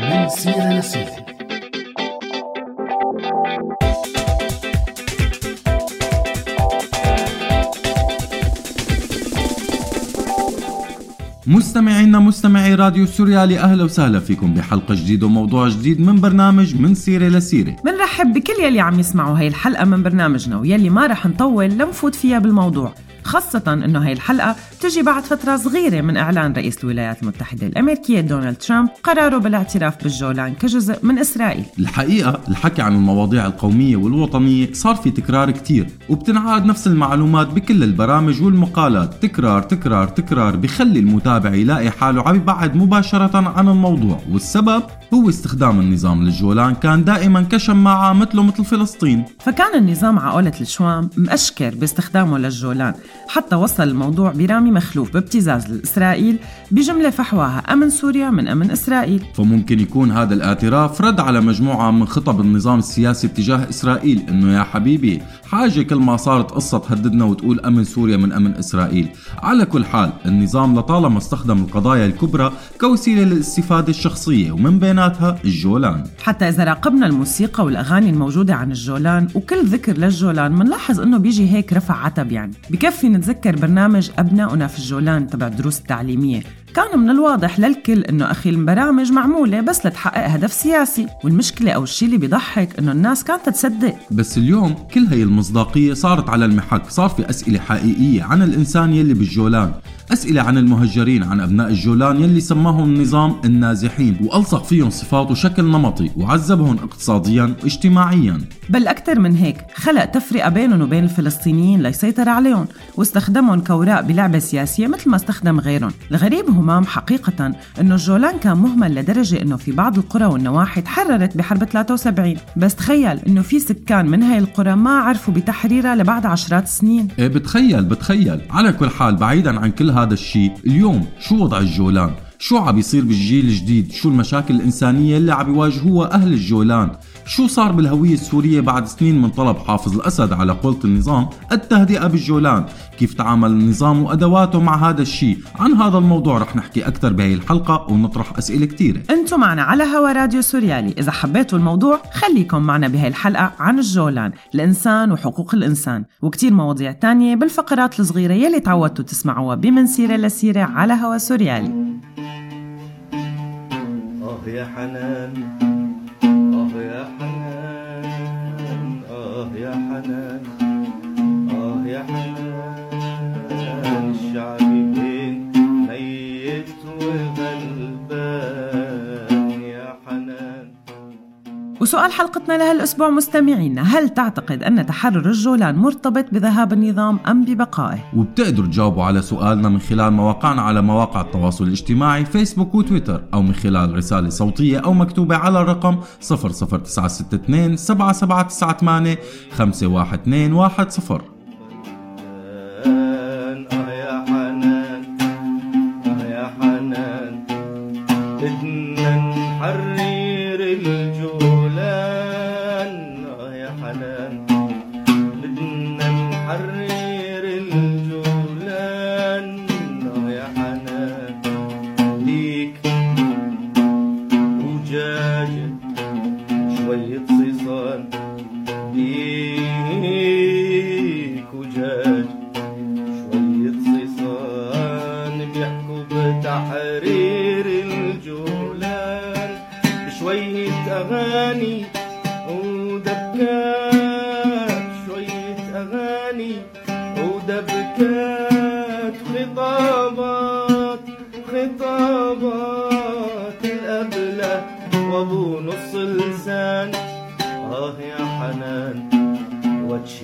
من سيرة لسيرة مستمعينا مستمعي راديو سوريالي أهلا وسهلا فيكم بحلقة جديدة وموضوع جديد من برنامج من سيرة لسيرة. منرحب بكل يلي عم يسمعوا هاي الحلقة من برنامجنا ويلي ما رح نطول لنفوت فيها بالموضوع خاصة إنه هاي الحلقة بتجي بعد فترة صغيرة من إعلان رئيس الولايات المتحدة الأمريكية دونالد ترامب قراره بالاعتراف بالجولان كجزء من إسرائيل. الحقيقة الحكي عن المواضيع القومية والوطنية صار في تكرار كتير وبتنعاد نفس المعلومات بكل البرامج والمقالات. تكرار تكرار تكرار بخلي المتابع يلاقي حاله عم يبعد مباشرة عن الموضوع والسبب هو استخدام النظام للجولان كان دائما كشماعة مثله مثل فلسطين. فكان النظام على قولة الشوام مأشكر باستخدامه للجولان حتى وصل الموضوع برامي مخلوف بابتزاز لإسرائيل بجملة فحواها أمن سوريا من أمن إسرائيل. فممكن يكون هذا الاعتراف رد على مجموعة من خطب النظام السياسي اتجاه إسرائيل. إنه يا حبيبي حاجة كل ما صارت قصة تهددنا وتقول أمن سوريا من أمن إسرائيل. على كل حال النظام لطالما استخدم القضايا الكبرى كوسيلة للاستفادة الشخصية ومن بيناتها الجولان. حتى إذا راقبنا الموسيقى والأغاني الموجودة عن الجولان وكل ذكر للجولان منلاحظ إنه بيجي هيك رفع عتب يعني. بكفي نتذكر برنامج أبناؤنا في الجولان تبع الدروس التعليمية كان من الواضح للكل إنه أخي البرامج معمولة بس لتحقق هدف سياسي والمشكلة أو الشيء اللي بيضحك إنه الناس كانت تصدق. بس اليوم كل هي المصداقية صارت على المحك صار في أسئلة حقيقية عن الإنسان يلي بالجولان. أسئلة عن المهجرين عن أبناء الجولان يلي سماهم النظام النازحين وألصق فيهم صفات وشكل نمطي وعذبهم اقتصاديا واجتماعيا. بل أكثر من هيك خلق تفرقة بينهم وبين الفلسطينيين ليسيطر عليهم واستخدمهم كوراق بلعبة سياسية مثل ما استخدم غيرهم. الغريب همام حقيقة أنه الجولان كان مهمل لدرجة أنه في بعض القرى والنواحي تحررت بحرب 73 بس تخيل أنه في سكان من هاي القرى ما عرفوا بتحريرها لبعد عشرات السنين. إيه بتخيل بتخيل. على كل حال بعيدا عن كل هذا الشيء. اليوم شو وضع الجولان؟ شو عم بيصير بالجيل الجديد؟ شو المشاكل الإنسانية اللي عم بيواجهوها أهل الجولان؟ شو صار بالهوية السورية بعد سنين من طلب حافظ الأسد على قولة النظام التهدئة بالجولان كيف تعامل النظام وأدواته مع هذا الشيء عن هذا الموضوع رح نحكي أكثر بهي الحلقة ونطرح أسئلة كتيرة أنتم معنا على هوا راديو سوريالي. إذا حبيتوا الموضوع خليكم معنا بهاي الحلقة عن الجولان الإنسان وحقوق الإنسان وكتير مواضيع تانية بالفقرات الصغيرة يلي تعودتوا تسمعوها بمن سيرة لسيرة على هوا سوريالي. آه يا حنان. وسؤال حلقتنا لهالأسبوع مستمعينا هل تعتقد أن تحرر الجولان مرتبط بذهاب النظام أم ببقائه؟ وبتقدروا تجاوبوا على سؤالنا من خلال مواقعنا على مواقع التواصل الاجتماعي فيسبوك وتويتر أو من خلال رسالة صوتية أو مكتوبة على الرقم 00962 7798 512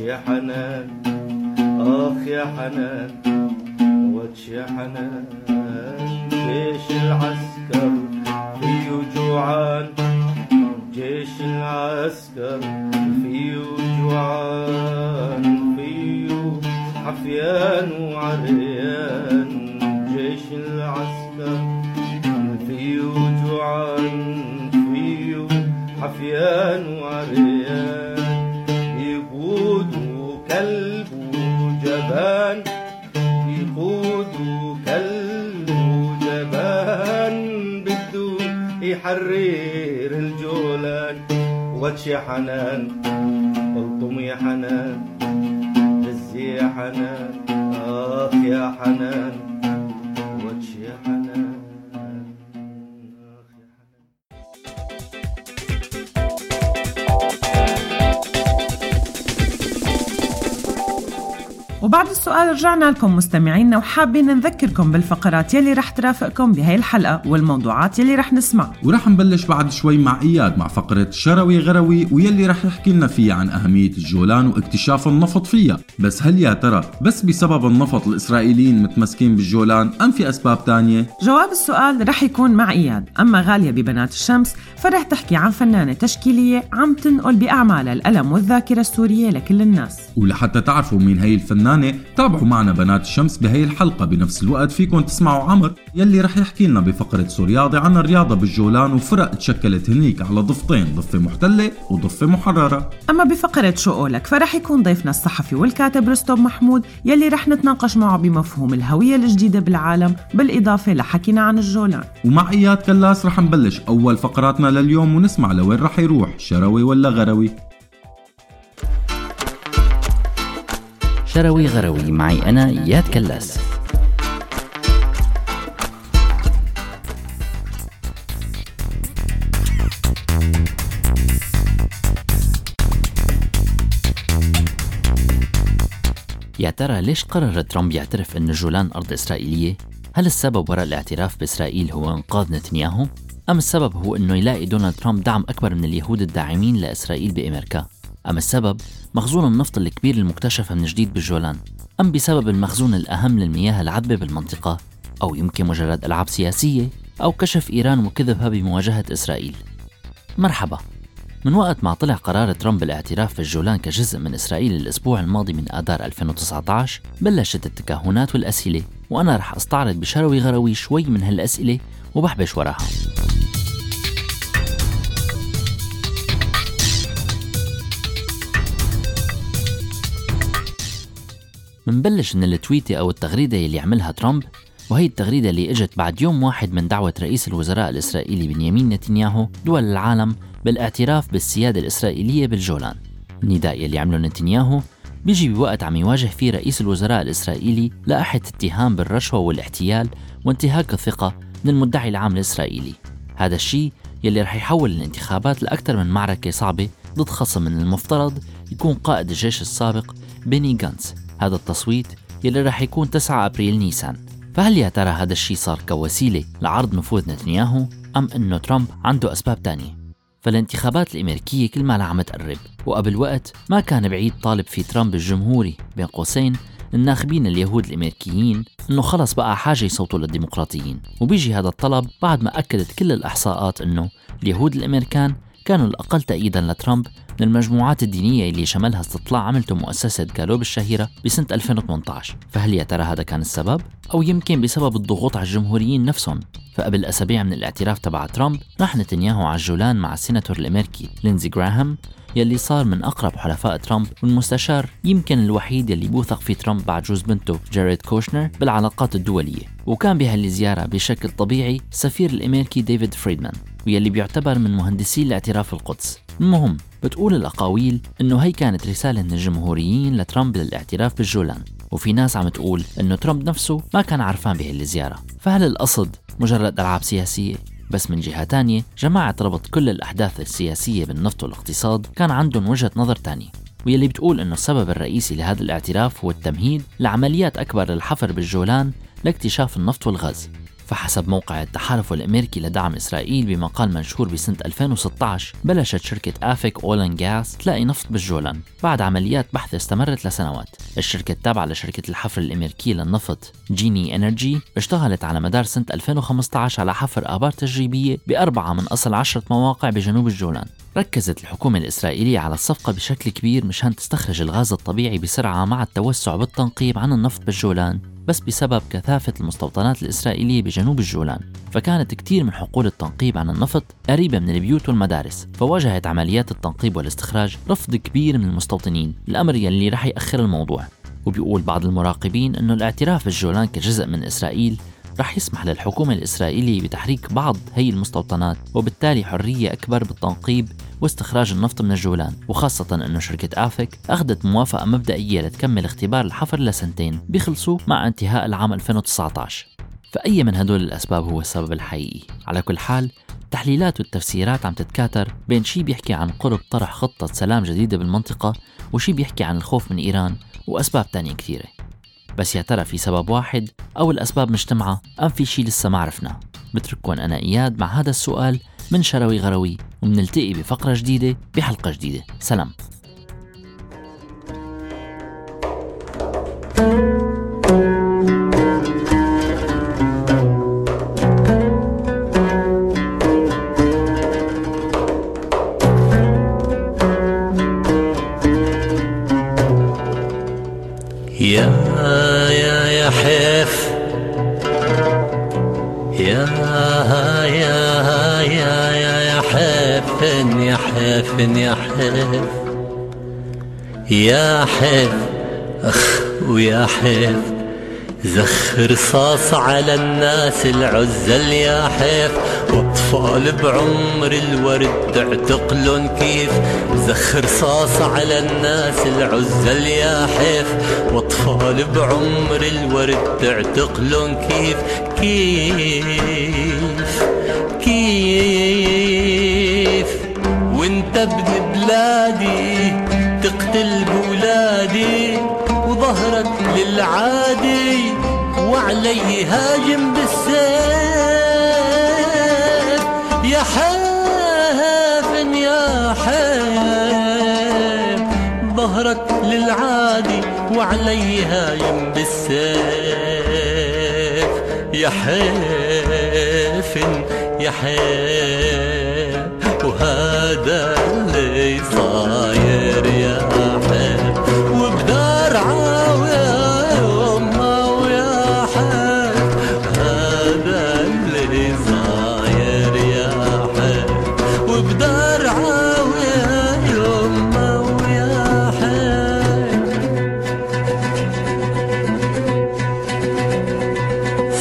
يا حنان آخ يا حنان وجه يا حنان جيش العسكر فيه جوعان جيش العسكر فيه جوعان فيه حفيان وعريان جيش العسكر فيه جوعان فيه حفيان وعريان. الجبال يقودك الموجبان بدو يحرر الجولان. واتش يا حنان الطم يا حنان دز يا حنان اخ يا حنان. وبعد السؤال رجعنا لكم مستمعينا وحابين نذكركم بالفقرات يلي رح ترافقكم بهي الحلقة والموضوعات يلي رح نسمع. ورح نبلش بعد شوي مع إياد مع فقرة شروي غروي ويلي رح يحكي لنا فيها عن أهمية الجولان واكتشاف النفط فيها. بس هل يا ترى بس بسبب النفط الإسرائيليين متمسكين بالجولان أم في أسباب تانية؟ جواب السؤال رح يكون مع إياد. أما غالية ببنات الشمس فرح تحكي عن فنانة تشكيلية عم تنقل بأعمالها الألم والذاكرة السورية لكل الناس. ولحتى تعرفوا مين هي الفنانة تابعوا معنا بنات الشمس بهي الحلقة بنفس الوقت. فيكم تسمعوا عمر يلي رح يحكي لنا بفقرة سورياضي عن الرياضة بالجولان وفرق تشكلت هنيك على ضفتين ضفة محتلة وضفة محررة. أما بفقرة شو قولك فرح يكون ضيفنا الصحفي والكاتب رستم محمود يلي رح نتناقش معه بمفهوم الهوية الجديدة بالعالم بالإضافة لحكينا عن الجولان. ومع إياد كلاس رح نبلش أول فقراتنا لليوم ونسمع لوين رح يروح شروي ولا غروي؟ شروي غروي معي أنا إياد كلاس يا ترى ليش قرر ترامب يعترف أن جولان أرض إسرائيلية؟ هل السبب وراء الاعتراف بإسرائيل هو إنقاذ نتنياهو؟ أم السبب هو أنه يلاقي دونالد ترامب دعم أكبر من اليهود الداعمين لإسرائيل بأمريكا؟ أم السبب مخزون النفط الكبير المكتشف من جديد بالجولان؟ أم بسبب المخزون الأهم للمياه العذبة بالمنطقة؟ أو يمكن مجرد ألعاب سياسية؟ أو كشف إيران وكذبها بمواجهة إسرائيل؟ مرحبا من وقت ما طلع قرار ترامب بالاعتراف بالجولان كجزء من إسرائيل الأسبوع الماضي من آذار 2019 بلشت التكهنات والأسئلة وأنا رح أستعرض بشروي غروي شوي من هالأسئلة وبحبش وراها منبلش من التويتة أو التغريدة اللي عملها ترامب وهي التغريدة اللي إجت بعد يوم واحد من دعوة رئيس الوزراء الإسرائيلي بنيامين نتنياهو دول العالم بالاعتراف بالسيادة الإسرائيلية بالجولان. النداء يلي عمله نتنياهو بيجي بوقت عم يواجه فيه رئيس الوزراء الإسرائيلي لائحة اتهام بالرشوة والاحتيال وانتهاك الثقة من المدعي العام الإسرائيلي. هذا الشيء يلي رح يحول الانتخابات لأكثر من معركة صعبة ضد خصم من المفترض يكون قائد الجيش السابق بيني غانتس هذا التصويت يلي رح يكون 9 أبريل نيسان. فهل يا ترى هذا الشيء صار كوسيلة لعرض نفوذ نتنياهو أم أنه ترامب عنده أسباب تانية؟ فالانتخابات الأمريكية كل ما عم تقرب وقبل وقت ما كان بعيد طالب في ترامب الجمهوري بين قوسين الناخبين اليهود الأمريكيين إنه خلص بقى حاجة يصوتوا للديمقراطيين. وبيجي هذا الطلب بعد ما أكدت كل الإحصاءات إنه اليهود الأمريكان كانوا الأقل تأييدا لترامب من المجموعات الدينية اللي شملها استطلاع عملته مؤسسة جالوب الشهيرة بسنة 2018 فهل يا ترى هذا كان السبب؟ أو يمكن بسبب الضغوط على الجمهوريين نفسهم؟ فقبل أسابيع من الاعتراف تبع ترامب راح نتنياهو على الجولان مع السيناتور الأمريكي لينزي جراهام يلي صار من أقرب حلفاء ترامب والمستشار يمكن الوحيد يلي بوثق فيه ترامب بعد جوز بنته جاريد كوشنر بالعلاقات الدولية. وكان بهالزيارة بشكل طبيعي السفير الأمريكي ديفيد فريدمان ويلي بيعتبر من مهندسي الاعتراف القدس المهم بتقول الأقاويل إنه هي كانت رسالة من الجمهوريين لترامب للاعتراف بالجولان وفي ناس عم تقول إنه ترامب نفسه ما كان عرفان بهالزيارة فهل القصد مجرد ألعاب سياسية؟ بس من جهة تانية جماعة ربط كل الأحداث السياسية بالنفط والاقتصاد كان عندهم وجهة نظر تانية ويلي بتقول إنه السبب الرئيسي لهذا الاعتراف هو التمهيد لعمليات أكبر للحفر بالجولان لاكتشاف النفط والغاز. فحسب موقع التحالف الأمريكي لدعم إسرائيل بمقال منشور بسنة 2016 بلشت شركة آفيك اول أند جاز تلاقي نفط بالجولان بعد عمليات بحث استمرت لسنوات. الشركة التابعة لشركة الحفر الامريكيه للنفط جيني انرجي اشتغلت على مدار سنة 2015 على حفر آبار تجريبية بأربعة من أصل عشرة مواقع بجنوب الجولان. ركزت الحكومة الإسرائيلية على الصفقة بشكل كبير مشان تستخرج الغاز الطبيعي بسرعة مع التوسع بالتنقيب عن النفط بالجولان. بس بسبب كثافة المستوطنات الإسرائيلية بجنوب الجولان فكانت كتير من حقول التنقيب عن النفط قريبة من البيوت والمدارس فواجهت عمليات التنقيب والاستخراج رفض كبير من المستوطنين الأمر يلي رح يأخر الموضوع. وبيقول بعض المراقبين أنه الاعتراف بالجولان كجزء من إسرائيل رح يسمح للحكومة الإسرائيلية بتحريك بعض هي المستوطنات وبالتالي حرية أكبر بالتنقيب واستخراج النفط من الجولان وخاصة أنه شركة آفك أخذت موافقة مبدئية لتكمل اختبار الحفر لسنتين بيخلصوا مع انتهاء العام 2019 فأي من هدول الأسباب هو السبب الحقيقي؟ على كل حال التحليلات والتفسيرات عم تتكاثر بين شي بيحكي عن قرب طرح خطة سلام جديدة بالمنطقة وشي بيحكي عن الخوف من إيران وأسباب تانية كثيرة. بس يا ترى في سبب واحد أو الأسباب مجتمعة أم في شي لسه ما عرفنا؟ بترككم أنا إياد مع هذا السؤال من شروي غروي ومنلتقي بفقرة جديدة بحلقة جديدة. سلام. يا حيف يا حيف يا حيف أخ ويا حيف زخ رصاص على الناس العزل يا حيف وأطفال بعمر الورد تعتقلن كيف. زخ رصاص على الناس العزل يا حيف وأطفال بعمر الورد تعتقلن كيف. كيف كيف. وانت ابن بلادي تقتل بولادي وظهرك للعادي وعلي هاجم بالسيف. يا حافن يا حيف ظهرك للعادي وعلي هاجم بالسيف. يا حيفن يا حيف وهذا اللي صاير يا حيف وبدار عاوية يما ويا حيف هذا اللي صاير يا حيف وبدار عاوية يما ويا حيف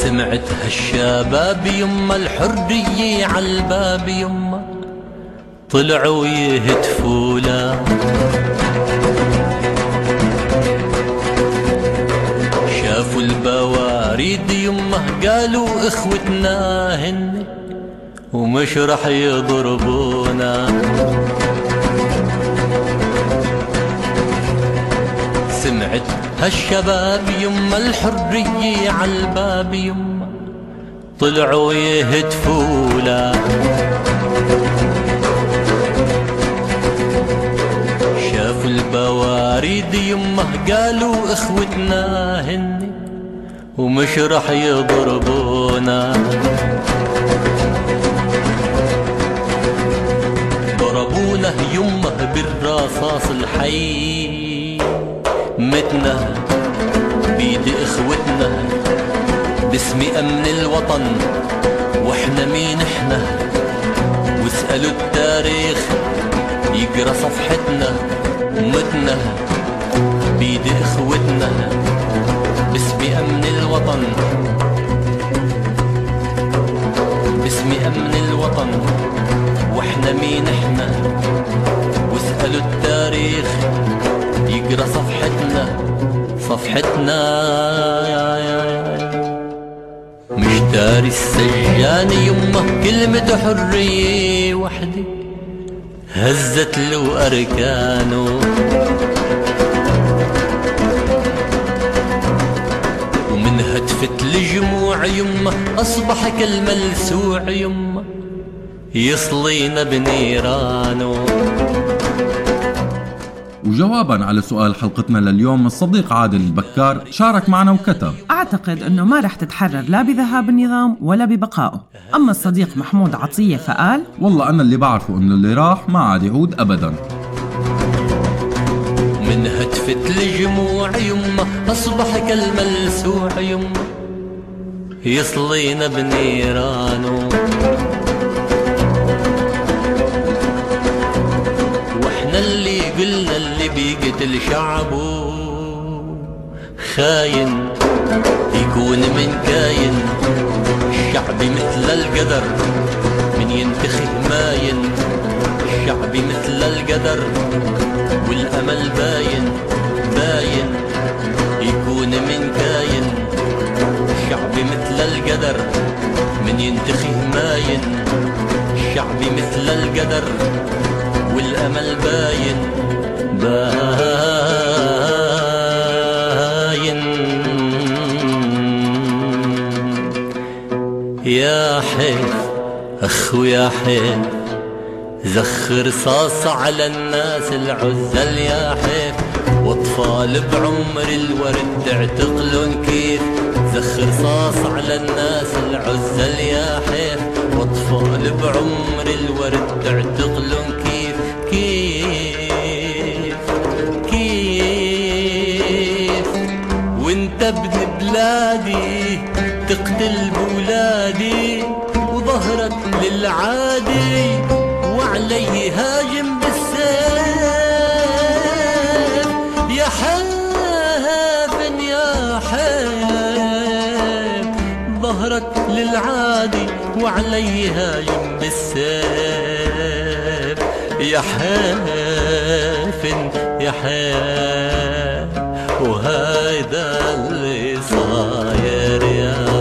سمعت هالشباب يما الحرية عالباب يما طلعوا يهتفوا له شافوا البواريد يمه قالوا إخوتنا هن ومش رح يضربونا. سمعت هالشباب يما الحرية عالباب يما طلعوا يهتفوا له البواريد يمه قالوا إخوتنا هن ومش رح يضربونا. ضربونا يمه بالرصاص الحي. متنا بيد إخوتنا باسم أمن الوطن وإحنا مين إحنا؟ واسألوا التاريخ يقرأ صفحتنا. متنا بيد إخوتنا باسم أمن الوطن. باسم أمن الوطن وإحنا مين إحنا؟ واسألوا التاريخ يقرأ صفحتنا صفحتنا. مش داري السجان يمه كلمة حرية هزت له أركانه. ومن هتفت لجموع يمه أصبح كالملسوع يمه يصلينا بنيرانه. وجوابا على سؤال حلقتنا لليوم الصديق عادل البكار شارك معنا وكتب. أعتقد أنه ما رح تتحرر لا بذهاب النظام ولا ببقائه. أما الصديق محمود عطية فقال والله أنا اللي بعرفه إنه اللي راح ما عاد يعود أبدا. من هتفت لجموع يمه أصبح كالملسوع يمه. يصلينا بنيرانه وإحنا اللي قلنا اللي بيقتل شعبه. خاين يكون من كاين. الشعبي مثل القدر من ينتخي ماين. الشعبي مثل القدر والأمل باين باين. يكون من كاين. الشعبي مثل القدر من ينتخي ماين. الشعبي مثل القدر والأمل باين. باين. يا حيف أخو يا حيف زخ رصاص على الناس العزل يا حيف وأطفال بعمر الورد تعتقلن كيف زخ رصاص على الناس العزل يا حيف وأطفال بعمر الورد تعتقلن كيف كيف كيف. وانت ابن بلادي تقتل بولادي وظهرك للعادي وعلي هاجم بالسيف يا حافن يا حيف ظهرك للعادي وعلي هاجم بالسيف يا حافن يا حيف وهيدا اللي صاير يا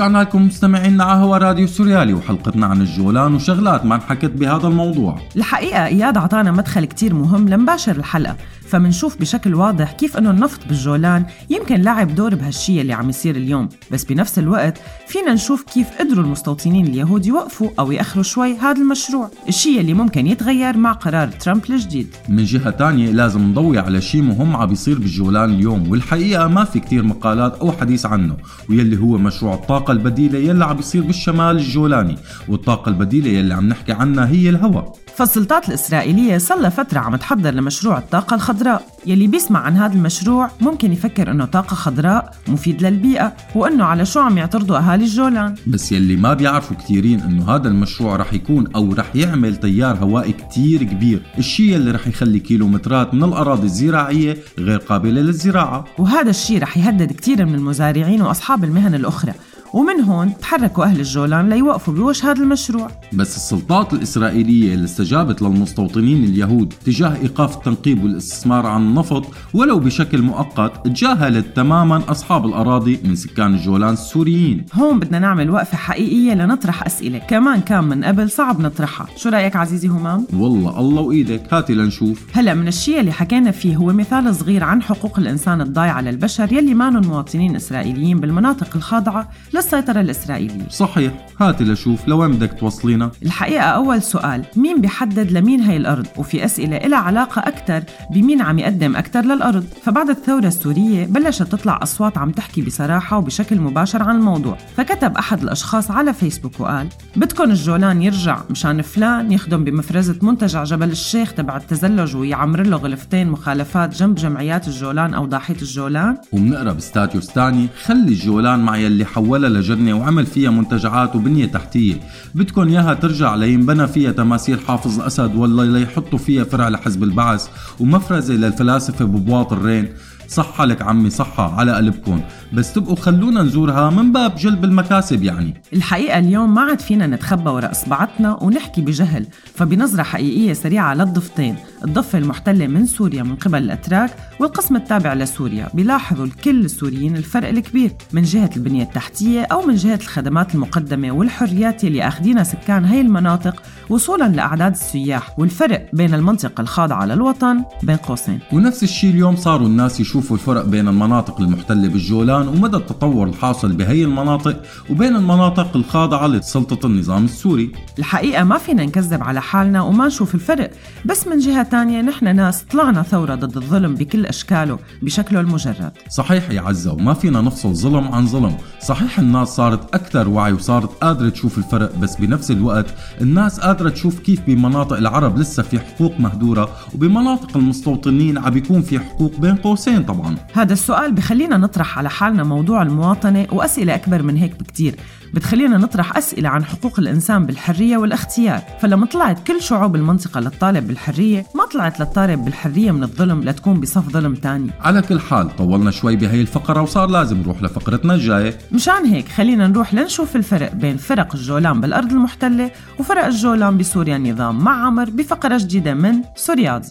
ورجعنا لكم مستمعينا على هوا راديو سوريالي وحلقتنا عن الجولان وشغلات ما انحكت بهذا الموضوع. الحقيقة إياد عطانا مدخل كتير مهم لنباشر الحلقة. فمنشوف بشكل واضح كيف إنه النفط بالجولان يمكن لعب دور بهالشي اللي عم يصير اليوم. بس بنفس الوقت فينا نشوف كيف قدروا المستوطنين اليهود يوقفوا أو يأخروا شوي هذا المشروع الشيء اللي ممكن يتغير مع قرار ترامب الجديد. من جهة تانية لازم نضوي على شيء مهم عم بيصير بالجولان اليوم والحقيقة ما في كتير مقالات أو حديث عنه ويلي هو مشروع الطاقة البديلة يلي عم بيصير بالشمال الجولاني والطاقة البديلة يلي عم نحكي عنها هي الهواء. فالسلطات الإسرائيلية صار لها فترة عم تحضر لمشروع الطاقة الخضراء. يلي بيسمع عن هذا المشروع ممكن يفكر إنه طاقة خضراء مفيد للبيئة وإنه على شو عم يعترضوا أهالي الجولان. بس يلي ما بيعرفوا كثيرين إنه هذا المشروع رح يكون أو رح يعمل تيار هوائي كتير كبير. الشيء اللي رح يخلي كيلومترات من الأراضي الزراعية غير قابلة للزراعة. وهذا الشيء رح يهدد كثير من المزارعين وأصحاب المهن الأخرى. ومن هون تحركوا أهل الجولان ليوقفوا بوجه هذا المشروع. بس السلطات الإسرائيلية اللي استجابت للمستوطنين اليهود تجاه إيقاف التنقيب والاستثمار عن النفط ولو بشكل مؤقت تجاهلت تماما أصحاب الأراضي من سكان الجولان السوريين. هون بدنا نعمل وقفة حقيقية لنطرح أسئلة. كمان كان من قبل صعب نطرحها. شو رأيك عزيزي همام؟ والله الله وإيدك. هاتي لنشوف. هلا من الشيء اللي حكينا فيه هو مثال صغير عن حقوق الإنسان الضايعة للبشر يلي مانن مواطنين إسرائيليين بالمناطق الخاضعة. للسيطرة الإسرائيلية. صحيح. هاتي لشوف لوين بدك توصلينا. الحقيقة أول سؤال مين بيحدد لمين هي الأرض؟ وفي أسئلة إلها علاقة أكثر بمين عم يقدم أكثر للأرض. فبعد الثورة السورية بلشت تطلع أصوات عم تحكي بصراحة وبشكل مباشر عن الموضوع. فكتب أحد الأشخاص على فيسبوك وقال بدكن الجولان يرجع مشان فلان يخدم بمفرزة منتجع جبل الشيخ تبع التزلج ويعمر له غلفتين مخالفات جنب جمعيات الجولان أو ضاحية الجولان. وبنقرا بستاتيوس تاني خلي الجولان مع يلي حولها لجنة وعمل فيها منتجعات وبنية تحتية. بدكن ياها ترجع لينبنى فيها تماثيل حافظ أسد ولا ليحطوا فيها فرع لحزب البعث ومفرزة للفلاسفة ببواط الرين. صحة لك عمي صحة على قلبكم بس تبقوا خلونا نزورها من باب جلب المكاسب يعني. الحقيقة اليوم ما عاد فينا نتخبى وراء إصبعتنا ونحكي بجهل فبنظرة حقيقية سريعة للضفتين الضفة المحتلة من سوريا من قبل الأتراك والقسم التابع لسوريا بيلاحظوا الكل السوريين الفرق الكبير من جهة البنية التحتية أو من جهة الخدمات المقدمة والحريات اللي أخدينها سكان هاي المناطق وصولا لأعداد السياح والفرق بين المنطقة الخاضعة للوطن بين قوسين. ونفس الشيء اليوم صاروا الناس يشوفوا الفرق بين المناطق المحتلة بالجولان ومدى التطور الحاصل بهي المناطق وبين المناطق الخاضعة لسلطة النظام السوري. الحقيقة ما فينا نكذب على حالنا وما نشوف الفرق بس من جهة تانية نحن ناس طلعنا ثورة ضد الظلم بكل أشكاله بشكله المجرد. صحيح يا عزة وما فينا نفصل ظلم عن ظلم. صحيح الناس صارت أكثر وعي وصارت قادرة تشوف الفرق بس بنفس الوقت الناس قادرة تشوف كيف بمناطق العرب لسه في حقوق مهدورة وبمناطق المستوطنين عم بيكون في حقوق بين قوسين طبعا. هذا السؤال بخلينا نطرح على حالنا موضوع المواطنة وأسئلة أكبر من هيك بكتير. بتخلينا نطرح أسئلة عن حقوق الإنسان بالحرية والاختيار. فلما طلعت كل شعوب المنطقة للطالب بالحرية ما طلعت للطالب بالحرية من الظلم لتكون بصف ظلم تاني. على كل حال طولنا شوي بهي الفقرة وصار لازم نروح لفقرتنا الجاية. مشان هيك خلينا نروح لنشوف الفرق بين فرق الجولان بالأرض المحتلة وفرق الجولان بسوريا النظام مع عمر بفقرة جديدة من سورياضي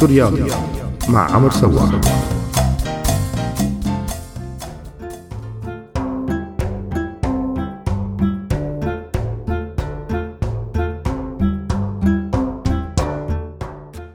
سوريالي مع عمر سواح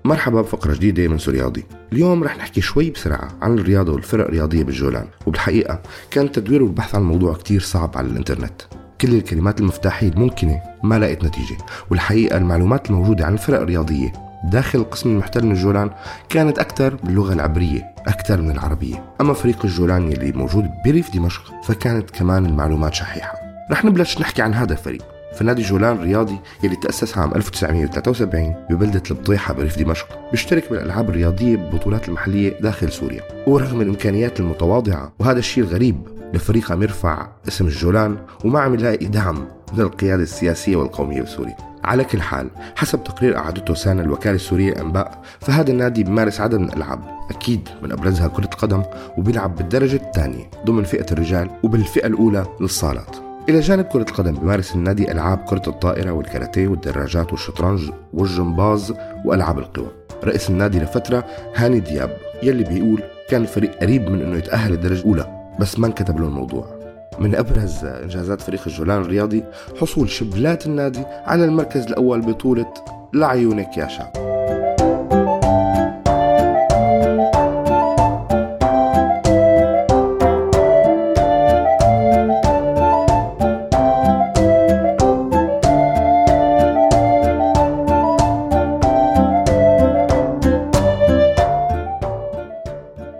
مرحبا بفقرة جديدة من سورياضي اليوم رح نحكي شوي بسرعة عن الرياضة والفرق الرياضية بالجولان. وبالحقيقة كان التدوير والبحث عن الموضوع كتير صعب على الإنترنت. كل الكلمات المفتاحية الممكنة ما لقيت نتيجة. والحقيقة المعلومات الموجودة عن الفرق الرياضية داخل القسم المحتل من الجولان كانت أكثر باللغة العبرية أكثر من العربية. أما فريق الجولان يلي موجود بريف دمشق فكانت كمان المعلومات شحيحة. رح نبلش نحكي عن هذا الفريق. فنادي جولان الرياضي يلي تأسس عام 1973 ببلدة البطيحة بريف دمشق بيشترك بالألعاب الرياضية بالبطولات المحلية داخل سوريا. ورغم الإمكانيات المتواضعة وهذا الشيء الغريب لفريق عم يرفع اسم الجولان وما عم يلاقي دعم من القيادة السياسية والقومية بسوريا. على كل حال حسب تقرير أعدته سانا الوكالة السورية للأنباء فهذا النادي بيمارس عدد من الألعاب أكيد من أبرزها كرة القدم وبيلعب بالدرجة الثانية ضمن فئة الرجال وبالفئة الأولى للصالات. إلى جانب كرة القدم بيمارس النادي ألعاب كرة الطائرة والكاراتيه والدراجات والشطرنج والجمباز وألعاب القوى. رئيس النادي لفترة هاني دياب يلي بيقول كان الفريق قريب من إنه يتأهل الدرجة الأولى بس ما انكتب له الموضوع. من أبرز إنجازات فريق الجولان الرياضي حصول شبلات النادي على المركز الأول بطولة لعيونك يا شعب.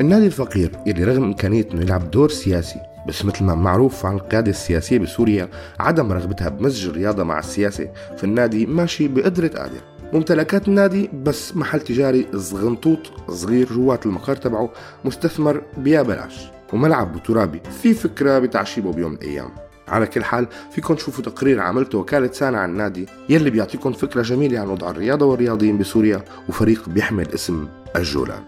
النادي الفقير يلي رغم إمكانية أنه يلعب دور سياسي بس مثل ما معروف عن القيادة السياسية بسوريا عدم رغبتها بمزج الرياضة مع السياسة في النادي ماشي بقدرة قادر ممتلكات النادي بس محل تجاري صغنطوط صغير جوات المقر تبعه مستثمر بيا بلاش. وملعب ترابي في فكرة بتعشيبه بيوم من الأيام. على كل حال فيكم تشوفوا تقرير عملته وكالة سانا عن النادي يلي بيعطيكم فكرة جميلة عن وضع الرياضة والرياضيين بسوريا وفريق بيحمل اسم الجولان.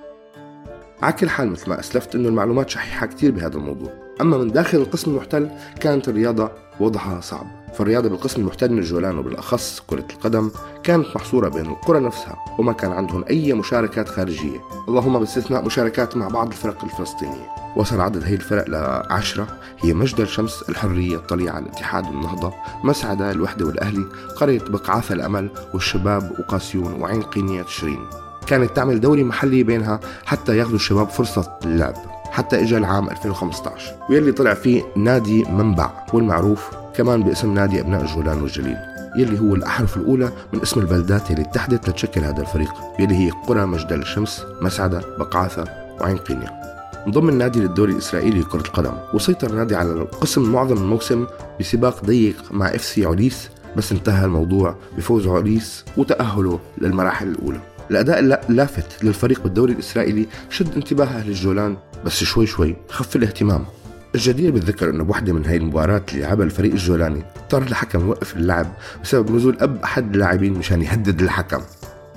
على كل حال مثل ما أسلفت أنه المعلومات شحيحة كتير بهذا الموضوع. أما من داخل القسم المحتل كانت الرياضة وضعها صعب. فالرياضة بالقسم المحتل من الجولان وبالأخص كرة القدم كانت محصورة بين القرى نفسها وما كان عندهم أي مشاركات خارجية. اللهم باستثناء مشاركات مع بعض الفرق الفلسطينية. وصل عدد هي الفرق لعشرة هي مجدل شمس الحرية الطليعة الاتحاد والنهضة مسعدة الوحدة والأهلي قرية بقعاثة الأمل والشباب وقاسيون وعين قينية تشرين. كانت تعمل دوري محلي بينها حتى ياخذوا الشباب فرصة اللعب. حتى اجى العام 2015 واللي طلع فيه نادي منبع والمعروف كمان باسم نادي أبناء الجولان والجليل يلي هو الأحرف الأولى من اسم البلدات اللي اتحدت لتشكل هذا الفريق يلي هي قرى مجدل الشمس مسعدة بقعاثة وعين قينيا انضم النادي للدوري الإسرائيلي لكرة القدم وسيطر النادي على القسم معظم الموسم بسباق ضيق مع FC عليس بس انتهى الموضوع بفوز عليس وتأهله للمراحل الأولى. الأداء اللافت للفريق بالدوري الإسرائيلي شد انتباه أهل الجولان بس شوي شوي خف الاهتمام. الجدير بالذكر إنه بوحدة من هاي المباريات اللي لعبها الفريق الجولاني اضطر الحكم يوقف اللعب بسبب نزول اب أحد اللاعبين مشان يهدد الحكم.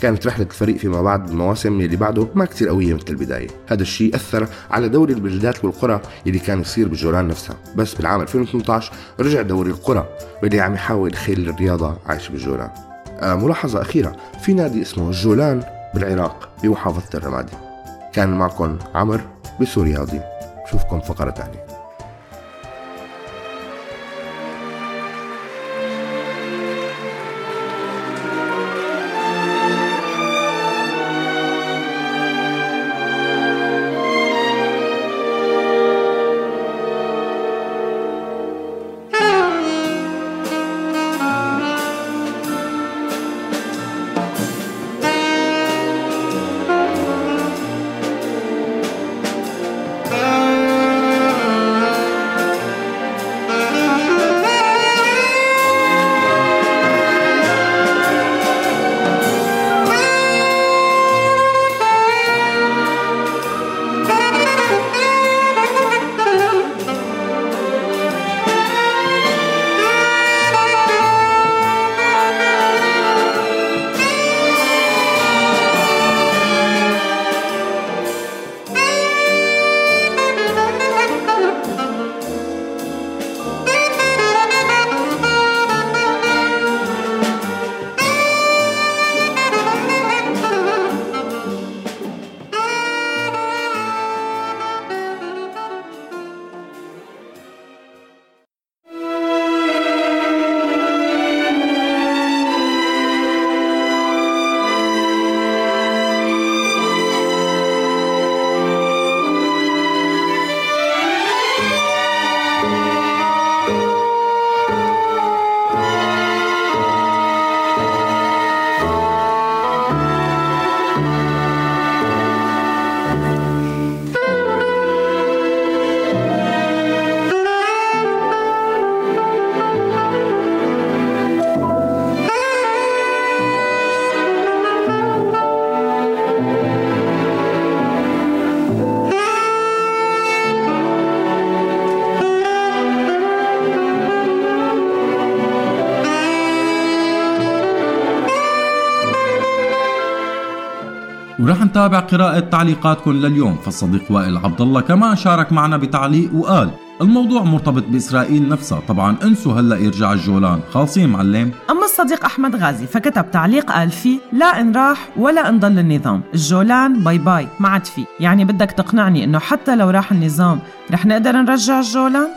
كانت رحلة الفريق فيما بعد المواسم اللي بعده ما كتير قوية مثل البداية. هذا الشيء أثر على دوري البلدات والقرى اللي كان يصير بالجولان نفسها. بس بالعام 2018 رجع دوري القرى واللي عم يحاول يخلي الرياضة عايشة بالجولان. آه ملاحظة أخيرة في نادي اسمه الجولان بالعراق بمحافظة الرمادي. كان معكم عمر بسورياضي بشوفكم فقرة تانية نتابع قراءة تعليقاتكم لليوم فالصديق وائل عبد الله كمان شارك معنا بتعليق وقال الموضوع مرتبط بإسرائيل نفسها طبعا انسوا هلأ يرجع الجولان خالصين معلم أما الصديق أحمد غازي فكتب تعليق قال فيه لا إن راح ولا إن ضل النظام الجولان bye bye ما عاد فيه يعني بدك تقنعني إنه حتى لو راح النظام رح نقدر نرجع الجولان؟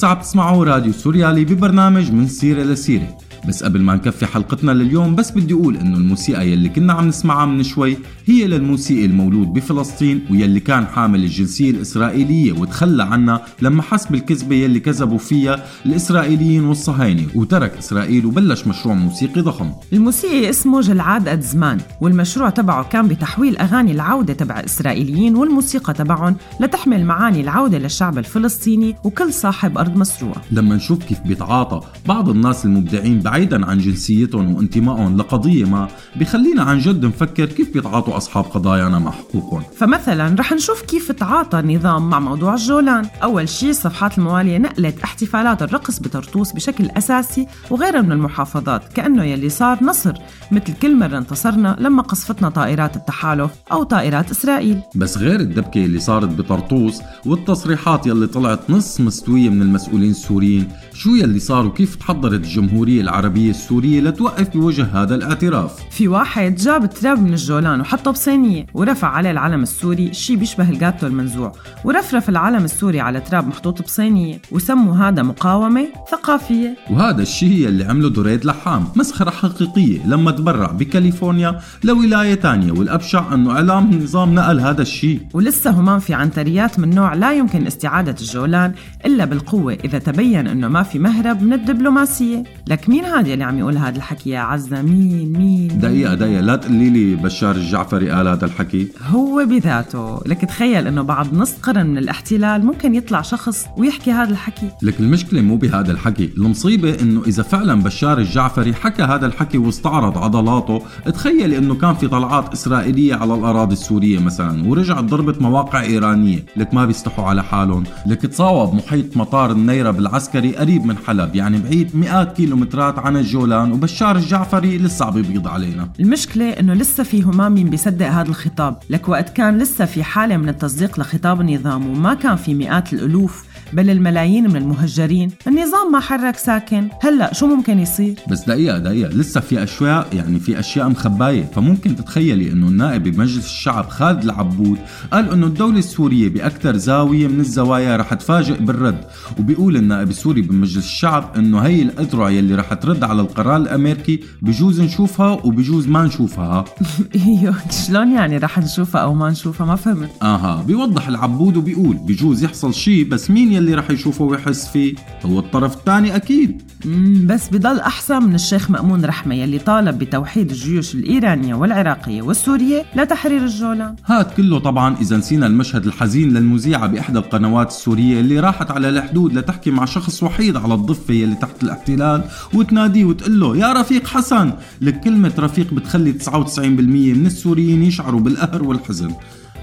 لسه عم تسمعوا راديو سوريالي ببرنامج من سيرة لسيرة. بس قبل ما نكفي حلقتنا لليوم بس بدي أقول إنه الموسيقى يلي كنا عم نسمعها من شوي هي للموسيقي المولود بفلسطين ويلي كان حامل الجنسية الإسرائيلية وتخلى عنها لما حس بالكذبة يلي كذبوا فيها الإسرائيليين والصهاينة وترك إسرائيل وبلش مشروع موسيقي ضخم. الموسيقي اسمه جلعاد قد زمان والمشروع تبعه كان بتحويل أغاني العودة تبع الإسرائيليين والموسيقى تبعهم لتحمل معاني العودة للشعب الفلسطيني وكل صاحب أرض مسروع لما نشوف كيف بيتعاطى بعض الناس المبدعين بعيدا عن جنسيتهم وانتمائهم لقضية ما بخلينا عن جد نفكر كيف بيتعاطوا أصحاب قضايانا مع حقوقهم فمثلا رح نشوف كيف تعاطى النظام مع موضوع الجولان. أول شيء الصفحات الموالية نقلت احتفالات الرقص بطرطوس بشكل أساسي وغيرها من المحافظات كأنه يلي صار نصر مثل كل مرة انتصرنا لما قصفتنا طائرات التحالف أو طائرات إسرائيل. بس غير الدبكة اللي صارت بطرطوس والتصريحات يلي طلعت نص مستوية من المسؤولين السوريين شو يلي صار وكيف تحضرت الجمهورية العربية السورية لتوقف بوجه هذا الاعتراف؟ في واحد جاب تراب من الجولان وحطه بصينية ورفع عليه العلم السوري شي بيشبه الجاتو المنزوع ورفرف العلم السوري على تراب محطوط بصينية وسموا هذا مقاومة ثقافية. وهذا الشيء اللي عمله دريد لحام مسخرة حقيقية لما تبرع بكاليفورنيا لولاية تانية والأبشع أنه إعلام النظام نقل هذا الشيء ولسه همان في عنتريات من نوع لا يمكن استعادة الجولان إلا بالقوة إذا تبين أنه ما في مهرب من الدبلوماسية. لك مين هذا اللي عم يقول هذا الحكي يا عزة؟ مين مين دقيقة دقيقة لا تقولي لي بشار الجعفري قال هذا الحكي. هو بذاته. لك تخيل إنه بعد نص قرن من الاحتلال ممكن يطلع شخص ويحكي هذا الحكي. لك المشكلة مو بهذا الحكي. المصيبة إنه إذا فعلا بشار الجعفري حكى هذا الحكي واستعرض عضلاته تخيل إنه كان في طلعات إسرائيلية على الأراضي السورية مثلا ورجعت ضربت مواقع إيرانية. لك ما بيستحوا على حالهم. لك تصاوب محيط مطار النيرة بالعسكري قريب من حلب يعني بعيد مئات كيلومترات عن الجولان وبشار الجعفري لسه عم يبيض علينا. المشكلة إنه لسه في همام مين بيصدق هذا الخطاب. لك وقت كان لسه في حالة من التصديق لخطاب النظام وما كان في مئات الألوف بل الملايين من المهجرين. النظام ما حرك ساكن. هلا شو ممكن يصير؟ بس دقيقة دقيقة. لسه في أشياء يعني في أشياء مخباية. فممكن تتخيلي إنه النائب بمجلس الشعب خالد العبود قال إنه الدولة السورية بأكثر زاوية من الزوايا رح تفاجئ بالرد. وبيقول النائب السوري بمجلس الشعب إنه هي الأذرع يلي رح ترد على القرار الأمريكي. بجوز نشوفها وبجوز ما نشوفها. أيوه. شلون يعني رح نشوفها أو ما نشوفها؟ ما فهمت. أها. بيوضح العبود وبيقول بجوز يحصل شيء بس مين يلي رح يشوفه ويحس فيه هو الطرف الثاني أكيد. بس بضل أحسن من الشيخ مأمون رحمة يلي طالب بتوحيد الجيوش الإيرانية والعراقية والسورية لتحرير الجولان هاد كله طبعا إذا نسينا المشهد الحزين للمذيعة بإحدى القنوات السورية اللي راحت على الحدود لتحكي مع شخص وحيد على الضفة يلي تحت الاحتلال وتناديه وتقول له يا رفيق حسن! لك كلمة رفيق بتخلي 99% من السوريين يشعروا بالقهر والحزن.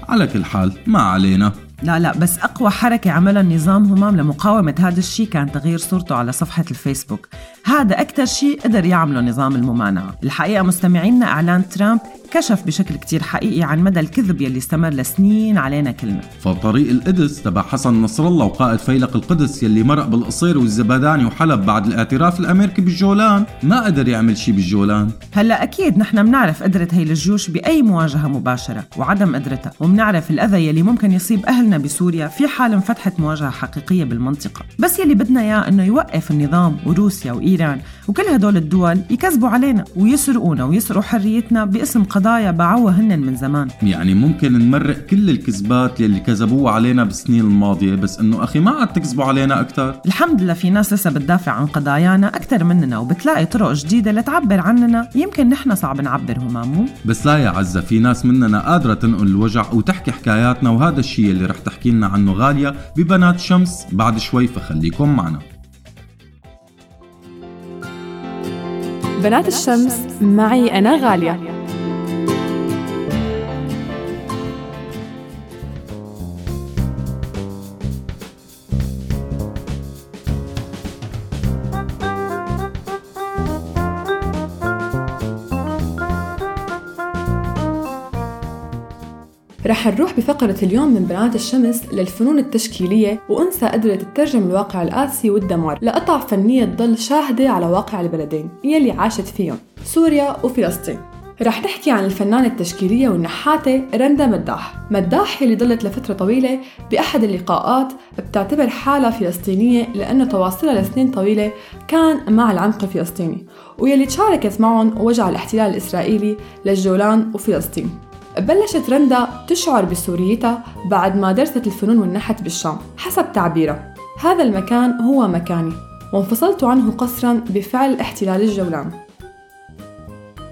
على كل حال ما علينا. لا لا بس أقوى حركة عملها النظام همام لمقاومة هذا الشيء كان تغيير صورته على صفحة الفيسبوك. هذا أكثر شيء قدر يعمله نظام الممانعة. الحقيقة مستمعينا إعلان ترامب كشف بشكل كتير حقيقي عن مدى الكذب يلي استمر لسنين علينا كلنا. فطريق القدس تبع حسن نصر الله وقائد فيلق القدس يلي مرق بالقصير والزبداني وحلب بعد الاعتراف الأمريكي بالجولان ما قدر يعمل شيء بالجولان هلأ أكيد نحن بنعرف قدرة هي الجيوش بأي مواجهة مباشرة وعدم قدرتها وبنعرف الأذى يلي ممكن يصيب اهلنا بسوريا في حال انفتحت مواجهة حقيقية بالمنطقة. بس يلي بدنا إياه إنه يوقف النظام وروسيا وإيران وكل هدول الدول يكذبوا علينا ويسرقونا ويسرقوا حريتنا باسم قضايا باعوها هن من زمان. يعني ممكن نمرق كل الكذبات يلي كذبوها علينا بالسنين الماضية بس إنه أخي ما عاد تكذبوا علينا أكثر الحمد لله في ناس لسه بتدافع عن قضايانا أكثر مننا وبتلاقي طرق جديدة لتعبر عننا. يمكن نحن صعب نعبر همامو بس لا يا عزة في ناس مننا قادرة تنقل الوجع وتحكي حكاياتنا وهذا الشيء اللي رح تحكي لنا عنه غالية ببنات شمس بعد شوي فخليكم معنا. بنات الشمس معي أنا غالية. رح نروح بفقرة اليوم من بنات الشمس للفنون التشكيلية وأنثى قدرت تترجم الواقع القاسي والدمار لقطع فنية تضل شاهدة على واقع البلدين يلي عاشت فيهم سوريا وفلسطين. رح نحكي عن الفنانة التشكيلية والنحاتة رندا مداح. مداح يلي ضلت لفترة طويلة بأحد اللقاءات بتعتبر حالها فلسطينية لأنه تواصلها لسنين طويلة كان مع العمق الفلسطيني ويلي تشاركت معهم وجع الاحتلال الإسرائيلي للجولان وفلسطين. بلشت رندا تشعر بسوريتها بعد ما درست الفنون والنحت بالشام حسب تعبيرها. هذا المكان هو مكاني وانفصلت عنه قسرا بفعل احتلال الجولان.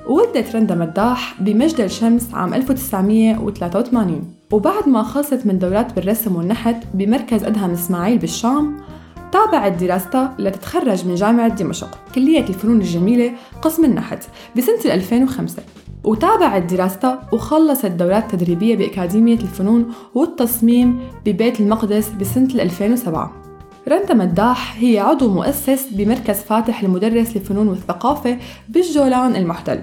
ولدت رندا مداح بمجد الشمس عام 1983 وبعد ما خلصت من دورات بالرسم والنحت بمركز أدهم إسماعيل بالشام تابعت دراستها لتتخرج من جامعة دمشق كلية الفنون الجميلة قسم النحت بسنة 2005 وتابعت دراستها وخلصت دورات تدريبية بأكاديمية الفنون والتصميم ببيت المقدس بسنة 2007 رندا مداح هي عضو مؤسس بمركز فاتح لمدرس الفنون والثقافة بالجولان المحتل.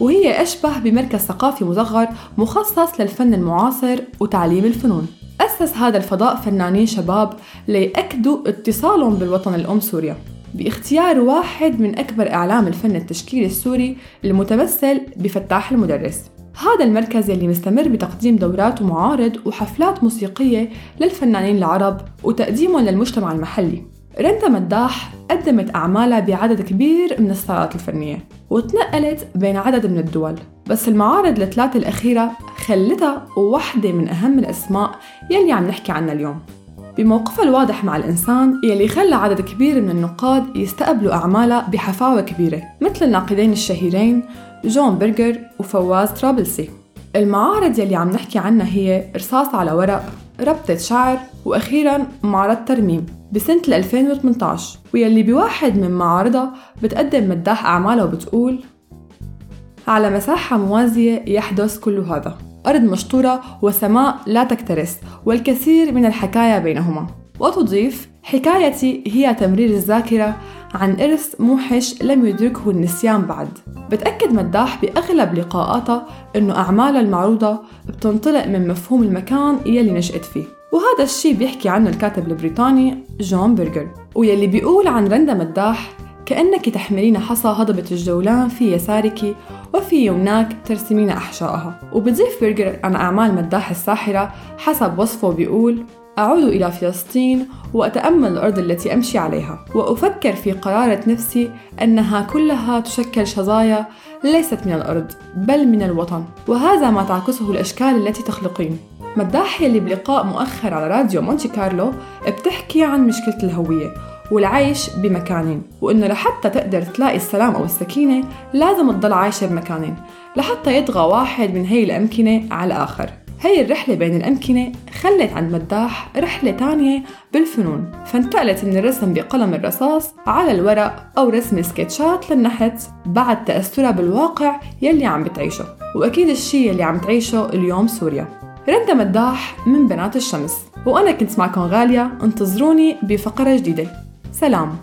وهي أشبه بمركز ثقافي مصغر مخصص للفن المعاصر وتعليم الفنون. أسس هذا الفضاء فنانين شباب ليأكدوا اتصالهم بالوطن الأم سوريا. باختيار واحد من أكبر أعلام الفن التشكيلي السوري المتمثل بفتاح المدرس. هذا المركز يلي مستمر بتقديم دورات ومعارض وحفلات موسيقية للفنانين العرب وتقديمهم للمجتمع المحلي. رندا مداح قدمت أعمالها بعدد كبير من الصالات الفنية وتنقلت بين عدد من الدول. بس المعارض الثلاثة الأخيرة خلتها واحدة من أهم الأسماء يلي عم نحكي عنها اليوم. بموقفها الواضح مع الإنسان يلي خلى عدد كبير من النقاد يستقبلوا أعمالها بحفاوة كبيرة مثل الناقدين الشهيرين جون برجر وفواز طرابلسي المعارض يلي عم نحكي عنها هي رصاص على ورق ربطة شعر وأخيرا معرض ترميم بسنة 2018 ويلي بواحد من معارضها بتقدم مداح أعمالها وبتقول على مساحة موازية يحدث كل هذا. أرض مشطورة وسماء لا تكترث والكثير من الحكاية بينهما. وتضيف حكايتي هي تمرير الذاكرة عن إرث موحش لم يدركه النسيان بعد. بتأكد مداح بأغلب لقاءاتها إنه أعمالها المعروضة بتنطلق من مفهوم المكان يلي نشأت فيه. وهذا الشي بيحكي عنه الكاتب البريطاني جون برجر ويلي بيقول عن رندا مداح كأنك تحملين حصى هضبة الجولان في يسارك وفي يمناك ترسمين أحشائها. وبتضيف برجر عن أعمال مداح الساحرة حسب وصفه بيقول أعود إلى فلسطين وأتأمل الأرض التي أمشي عليها. وأفكر في قرارة نفسي أنها كلها تشكل شظايا ليست من الأرض بل من الوطن. وهذا ما تعكسه الأشكال التي تخلقين. مداح يلي بلقاء مؤخر على راديو مونتي كارلو بتحكي عن مشكلة الهوية. والعيش بمكانين. وإنه لحتى تقدر تلاقي السلام أو السكينة لازم تضل عايشة بمكانين لحتى يطغى واحد من هي الأمكنة على الآخر. هي الرحلة بين الأمكنة خلت عند مداح رحلة تانية بالفنون. فانتقلت من الرسم بقلم الرصاص على الورق أو رسم سكتشات للنحت بعد تأثرها بالواقع يلي عم بتعيشه. وأكيد الشي يلي عم تعيشه اليوم سوريا. رندا مداح من بنات الشمس. وأنا كنت معكم غالية انتظروني بفقرة جديدة. سلام.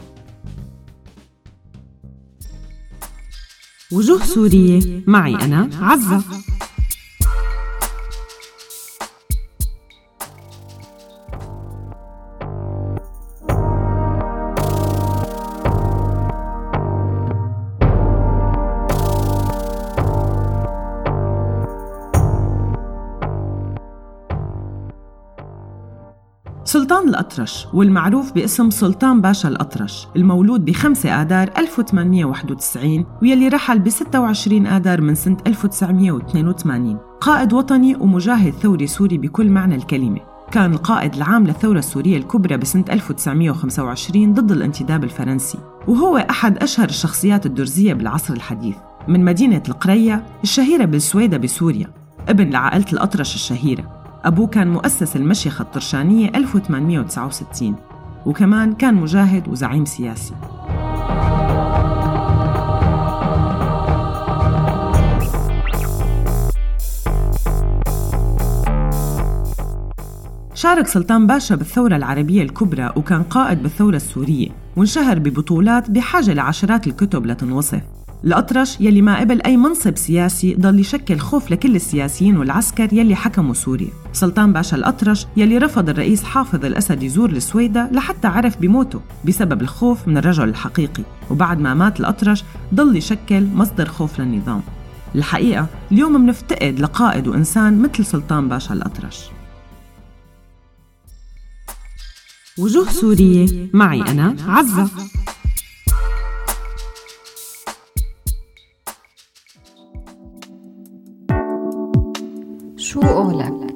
وجوه سورية. معي أنا عزة. سلطان الأطرش والمعروف باسم سلطان باشا الأطرش المولود ب 5 آذار 1891 ويلي رحل ب 26 آذار من سنة 1982 قائد وطني ومجاهد ثوري سوري بكل معنى الكلمة. كان القائد العام للثورة السورية الكبرى بسنة 1925 ضد الانتداب الفرنسي وهو أحد أشهر الشخصيات الدرزية بالعصر الحديث. من مدينة القرية الشهيرة بالسويدة بسوريا ابن لعائلة الأطرش الشهيرة. أبوه كان مؤسس المشيخة الطرشانية 1869 وكمان كان مجاهد وزعيم سياسي. شارك سلطان باشا بالثورة العربية الكبرى وكان قائد بالثورة السورية وانشهر ببطولات بحاجة لعشرات الكتب لتنوصف. الأطرش يلي ما قبل أي منصب سياسي ضل يشكل خوف لكل السياسيين والعسكر يلي حكموا سوريا. سلطان باشا الأطرش يلي رفض الرئيس حافظ الأسد يزور السويدة لحتى عرف بموته بسبب الخوف من الرجل الحقيقي. وبعد ما مات الأطرش ضل يشكل مصدر خوف للنظام. الحقيقة اليوم منفتقد لقائد وإنسان مثل سلطان باشا الأطرش. وجوه سورية معي أنا عزة. شو قولك؟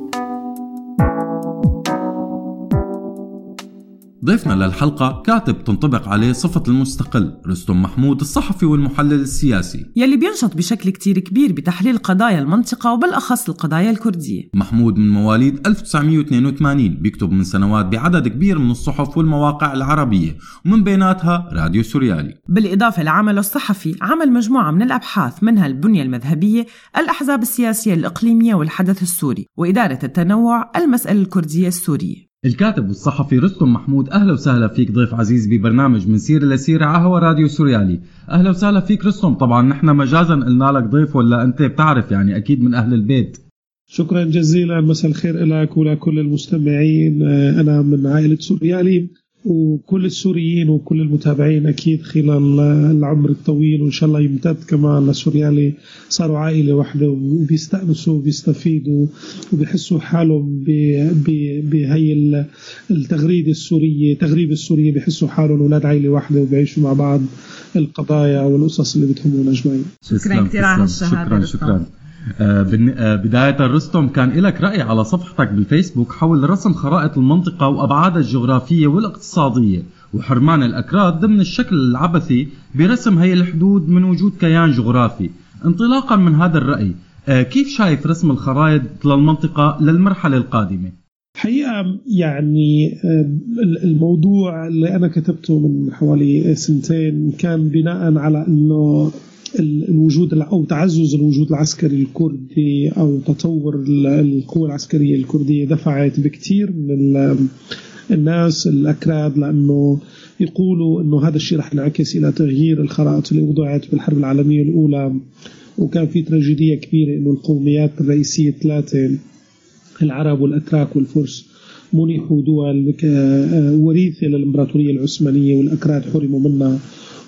ضيفنا للحلقة كاتب تنطبق عليه صفة المستقل رستم محمود الصحفي والمحلل السياسي. يلي بينشط بشكل كتير كبير بتحليل قضايا المنطقة وبالأخص القضايا الكردية. محمود من مواليد 1982 بيكتب من سنوات بعدد كبير من الصحف والمواقع العربية ومن بيناتها راديو سوريالي. بالإضافة لعمله الصحفي عمل مجموعة من الأبحاث منها البنية المذهبية الأحزاب السياسية الإقليمية والحدث السوري وإدارة التنوع المسألة الكردية السورية. الكاتب والصحفي رستم محمود أهلا وسهلا فيك ضيف عزيز ببرنامج من سيره لسيره على هوا راديو سوريالي. أهلا وسهلا فيك رستم. طبعا نحن مجازا قلنا لك ضيف ولا أنت بتعرف يعني أكيد من أهل البيت. شكرا جزيلا. مساء الخير لك ولكل المستمعين. أنا من عائلة سوريالي. وكل السوريين وكل المتابعين أكيد خلال العمر الطويل وإن شاء الله يمتد كمان لسوريالي صاروا عائلة واحدة وبيستأنسوا وبيستفيدوا وبيحسوا حالهم بهي التغريدة السورية تغريب السورية بيحسوا حالهم أولاد عائلة واحدة وبيعيشوا مع بعض القضايا والقصص اللي بتهمهم اجمعين شكرا كثير على هالشهاده شكرا شكرا. آه، بداية رستم كان لك رأي على صفحتك بالفيسبوك حول رسم خرائط المنطقة وأبعادها الجغرافية والاقتصادية وحرمان الأكراد ضمن الشكل العبثي برسم هي الحدود من وجود كيان جغرافي انطلاقا من هذا الرأي آه، كيف شايف رسم الخرائط للمنطقة للمرحلة القادمة؟ حقيقة يعني الموضوع اللي أنا كتبته من حوالي سنتين كان بناء على أنه الوجود أو تعزز الوجود العسكري الكردي أو تطور القوى العسكرية الكردية دفعت بكثير من الناس الأكراد لأنه يقولوا إنه هذا الشيء رح ينعكس إلى تغيير الخرائط اللي وضعت بالحرب العالمية الأولى. وكان في تراجيدية كبيرة إنه القوميات الرئيسية الثلاثة العرب والأتراك والفرس منحوا دول وريثة للإمبراطورية العثمانية والأكراد حرموا منها.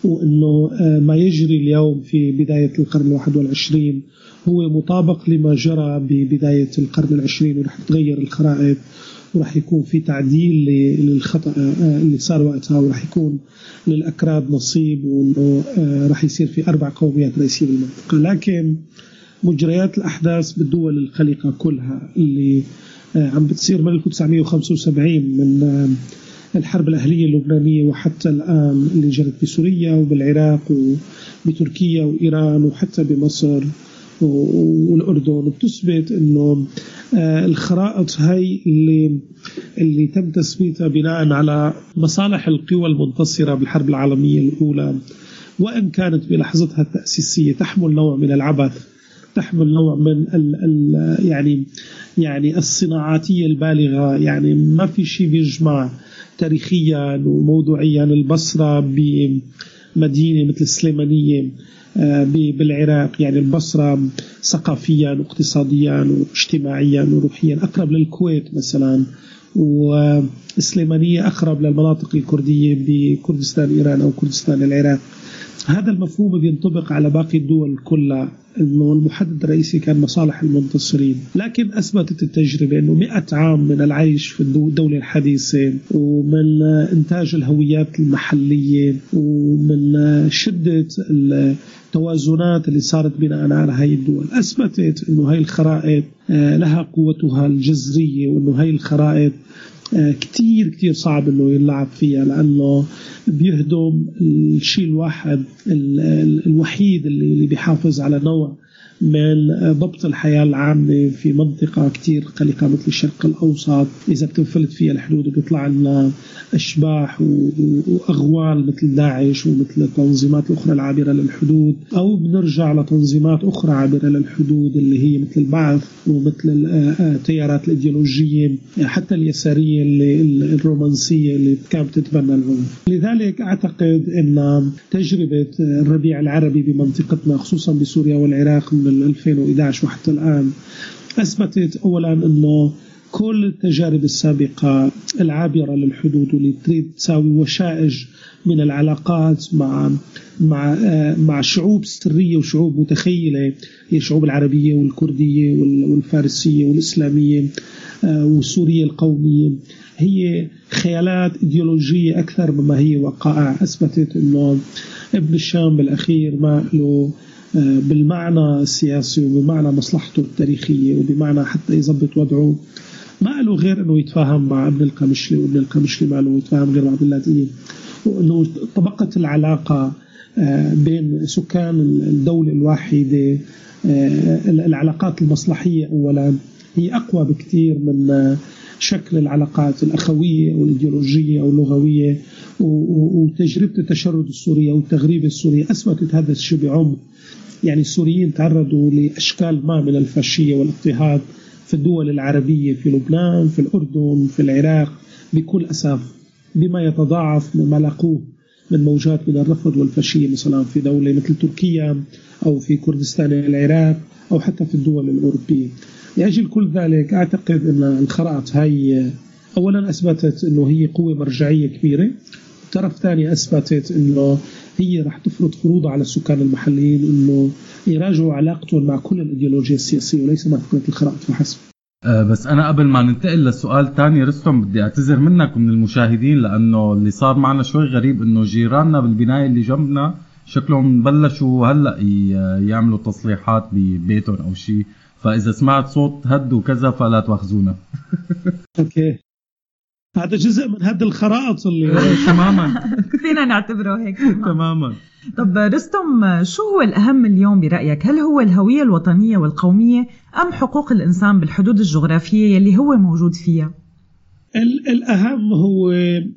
وأنه آه، ما يجري اليوم في بداية القرن الواحد والعشرين هو مطابق لما جرى ببداية القرن العشرين ورح تغير الخرائط ورح يكون في تعديل للخطأ آه، اللي صار وقتها ورح يكون للأكراد نصيب وأنه آه، رح يصير في أربع قوميات رئيسية بالمنطقة. لكن مجريات الأحداث بالدول الخليقة كلها اللي عم بتصير من 1975 من الحرب الأهلية اللبنانية وحتى الآن اللي جرت بسوريا وبالعراق وبتركيا وإيران وحتى بمصر والأردن. بتثبت أنه آه، الخرائط هاي اللي اللي تم تثبيتها بناء على مصالح القوى المنتصرة بالحرب العالمية الأولى. وإن كانت بلحظتها التأسيسية تحمل نوع من العبث تحمل نوع من ال ال يعني يعني الصناعاتية البالغة. يعني ما في شيء بيجمع تاريخيا وموضوعيا البصرة بمدينة مثل السليمانية آه، بالعراق. يعني البصرة ثقافيا واقتصاديا واجتماعيا وروحيا. أقرب للكويت مثلا. والسليمانية أقرب للمناطق الكردية بكردستان إيران أو كردستان العراق. هذا المفهوم بينطبق على باقي الدول كلها. انه المحدد الرئيسي كان مصالح المنتصرين، لكن أثبتت التجربة إنه 100 عام من العيش في الدولة الحديثة ومن إنتاج الهويات المحلية ومن شدة التوازنات اللي صارت بناء على هاي الدول. أثبتت إنه هاي الخرائط آه، لها قوتها الجذرية وإنه هاي الخرائط كتير كتير صعب إنه يلعب فيها لأنه بيهدم الشيء الواحد الوحيد اللي بيحافظ على نوع من ضبط الحياة العامة في منطقة كتير قلقة مثل الشرق الأوسط. إذا بتنفلت فيها الحدود وبيطلع لنا أشباح وأغوال مثل داعش ومثل التنظيمات الأخرى العابرة للحدود. أو بنرجع لتنظيمات أخرى عابرة للحدود اللي هي مثل البعث ومثل التيارات الإيديولوجية حتى اليسارية اللي الرومانسية اللي كانت تتبنى العنف لذلك أعتقد أن تجربة الربيع العربي بمنطقتنا خصوصا بسوريا والعراق من 2011 وحتى الآن أثبتت أولا أنه كل التجارب السابقة العابرة للحدود واللي تريد تساوي وشائج من العلاقات مع مع مع شعوب سرية وشعوب متخيلة هي الشعوب العربية والكردية والفارسية والإسلامية آه، والسورية القومية. هي خيالات إيديولوجية أكثر مما هي وقائع. أثبتت أنه ابن الشام بالأخير ما له بالمعنى السياسي وبمعنى مصلحته التاريخية وبمعنى حتى يظبط وضعه. ما له غير إنه يتفاهم مع ابن القمشلي وابن القمشلي ما له يتفاهم غير مع عبد اللاتين وإنه طبقة العلاقة آه، بين سكان الدولة الواحدة آه، العلاقات المصلحية أولا. هي أقوى بكثير من شكل العلاقات الأخوية أو الإيديولوجية أو اللغوية. وتجربة التشرد السوري أو التغريب السوري أثبتت هذا الشيء بعمق. يعني السوريين تعرضوا لأشكال ما من الفاشية والاضطهاد في الدول العربية في لبنان في الأردن في العراق بكل أسف بما يتضاعف مما لاقوه من موجات من الرفض والفاشية مثلا في دولة مثل تركيا أو في كردستان العراق أو حتى في الدول الأوروبية. لأجل كل ذلك أعتقد أن الخرائط هاي أولا أثبتت أنه هي قوة مرجعية كبيرة. طرف ثاني أثبتت أنه هي رح تفرض فروض على السكان المحليين أنه يراجعوا علاقتهم مع كل الإيديولوجيا السياسية وليس مع فكرة الخرائط فحسب. أه بس أنا قبل ما ننتقل للسؤال ثاني رستم بدي اعتذر منك ومن المشاهدين لأنه اللي صار معنا شوي غريب إنه جيراننا بالبناية اللي جنبنا شكلهم بلشوا هلأ يعملوا تصليحات ببيتهم أو شيء فإذا سمعت صوت هد وكذا فلا تواخذونا. أوكي. هذا جزء من هد الخرائط اللي تماما فينا نعتبره هيك تماما طب رستم شو هو الأهم اليوم برأيك؟ هل هو الهوية الوطنية والقومية أم حقوق الإنسان بالحدود الجغرافية يلي هو موجود فيها؟ الأهم هو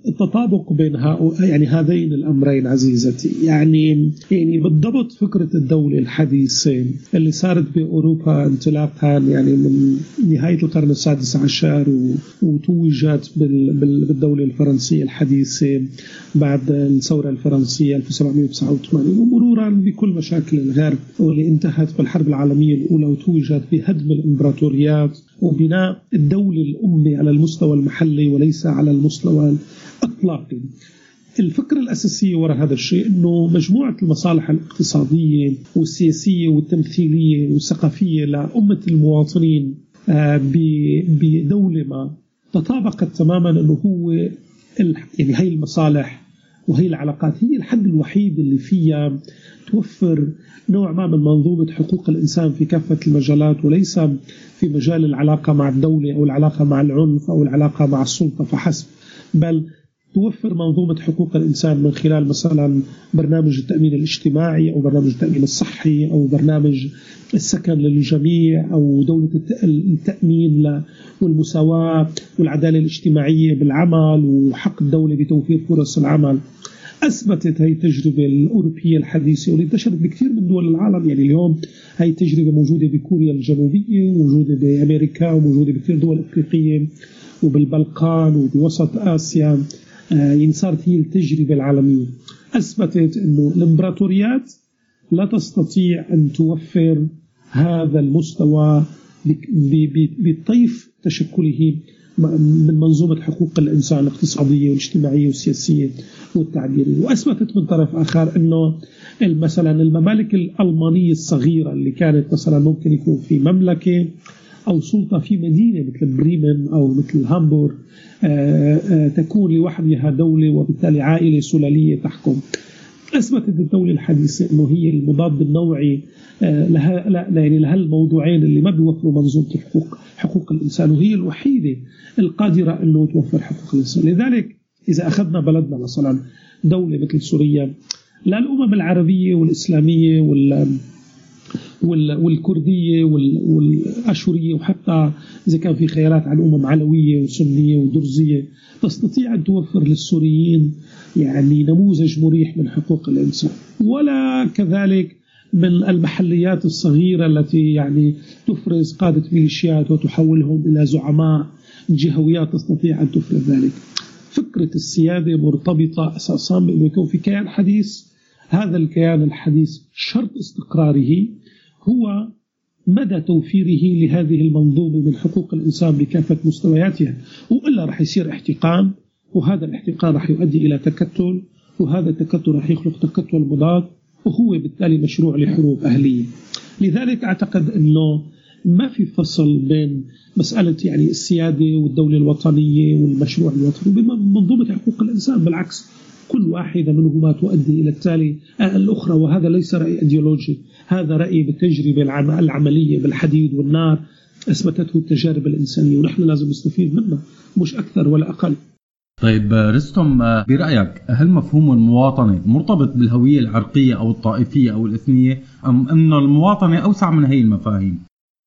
التطابق بين يعني هذين الأمرين عزيزتي. يعني يعني بالضبط فكرة الدولة الحديثة اللي صارت بأوروبا انطلاقا يعني من نهاية القرن السادس عشر وتوجت بالدولة الفرنسية الحديثة بعد الثورة الفرنسية 1789 ومرورا بكل مشاكل الغرب واللي انتهت بالحرب العالمية الأولى وتوجت بهدم الإمبراطوريات. وبناء الدولة الأمة على المستوى المحلي وليس على المستوى الأطلاقي. الفكرة الأساسية وراء هذا الشيء أنه مجموعة المصالح الاقتصادية والسياسية والتمثيلية والثقافية لأمة المواطنين آه، بدولة ما تطابقت تماما أنه هو يعني هاي المصالح وهي العلاقات هي الحد الوحيد اللي فيها توفر نوع ما من منظومة حقوق الإنسان في كافة المجالات وليس في مجال العلاقة مع الدولة أو العلاقة مع العنف أو العلاقة مع السلطة فحسب. بل توفر منظومة حقوق الإنسان من خلال مثلا برنامج التأمين الاجتماعي أو برنامج التأمين الصحي أو برنامج السكن للجميع أو دولة التأمين والمساواة والعدالة الاجتماعية بالعمل وحق الدولة بتوفير فرص العمل. أثبتت هي التجربة الأوروبية الحديثة واللي انتشرت بكثير من دول العالم. يعني اليوم هي التجربة موجودة بكوريا الجنوبية وموجوده بأمريكا وموجودة بكثير دول أفريقية وبالبلقان وبوسط آسيا. يعني صارت هي التجربه العالمية. أثبتت إنه الامبراطوريات لا تستطيع أن توفر هذا المستوى بطيف تشكله من منظومة حقوق الإنسان الاقتصادية والاجتماعية والسياسية والتعبيرية. وأثبتت من طرف آخر أنه مثلا الممالك الألمانية الصغيرة اللي كانت مثلا ممكن يكون في مملكة أو سلطة في مدينة مثل بريمن أو مثل هامبورغ آه، آه، تكون لوحدها دولة وبالتالي عائلة سلالية تحكم. اثبتت الدولة الحديثة إنه هي المضاد النوعي آه، لها لا يعني لهالموضوعين اللي ما بيوفروا منظومة حقوق حقوق الإنسان وهي الوحيدة القادرة إنه توفر حقوق الإنسان، لذلك إذا أخذنا بلدنا مثلا دولة مثل سوريا لا الأمم العربية والإسلامية وال والكردية والأشورية وحتى إذا كان في خيارات عن امم علوية وسنية ودرزية تستطيع أن توفر للسوريين يعني نموذج مريح من حقوق الإنسان. ولا كذلك من المحليات الصغيرة التي يعني تفرز قادة ميليشيات وتحولهم إلى زعماء جهويات تستطيع أن تفرز ذلك. فكرة السيادة مرتبطة أساسا بأنه يكون في كيان حديث هذا الكيان الحديث شرط استقراره هو مدى توفيره لهذه المنظومة من حقوق الإنسان بكافة مستوياتها وإلا رح يصير احتقان وهذا الاحتقان رح يؤدي إلى تكتل وهذا التكتل رح يخلق تكتل مضاد وهو بالتالي مشروع لحروب أهلية. لذلك أعتقد أنه ما في فصل بين مسألة يعني السيادة والدولة الوطنية والمشروع الوطني بمنظومة حقوق الإنسان بالعكس كل واحدة منهما تؤدي إلى التالي الأخرى وهذا ليس رأي أيديولوجي هذا رأي بالتجربة العملية بالحديد والنار أثبتته التجارب الإنسانية ونحن لازم نستفيد منها مش أكثر ولا أقل طيب رستم برأيك هل مفهوم المواطنة مرتبط بالهوية العرقية أو الطائفية أو الإثنية أم أن المواطنة أوسع من هي المفاهيم؟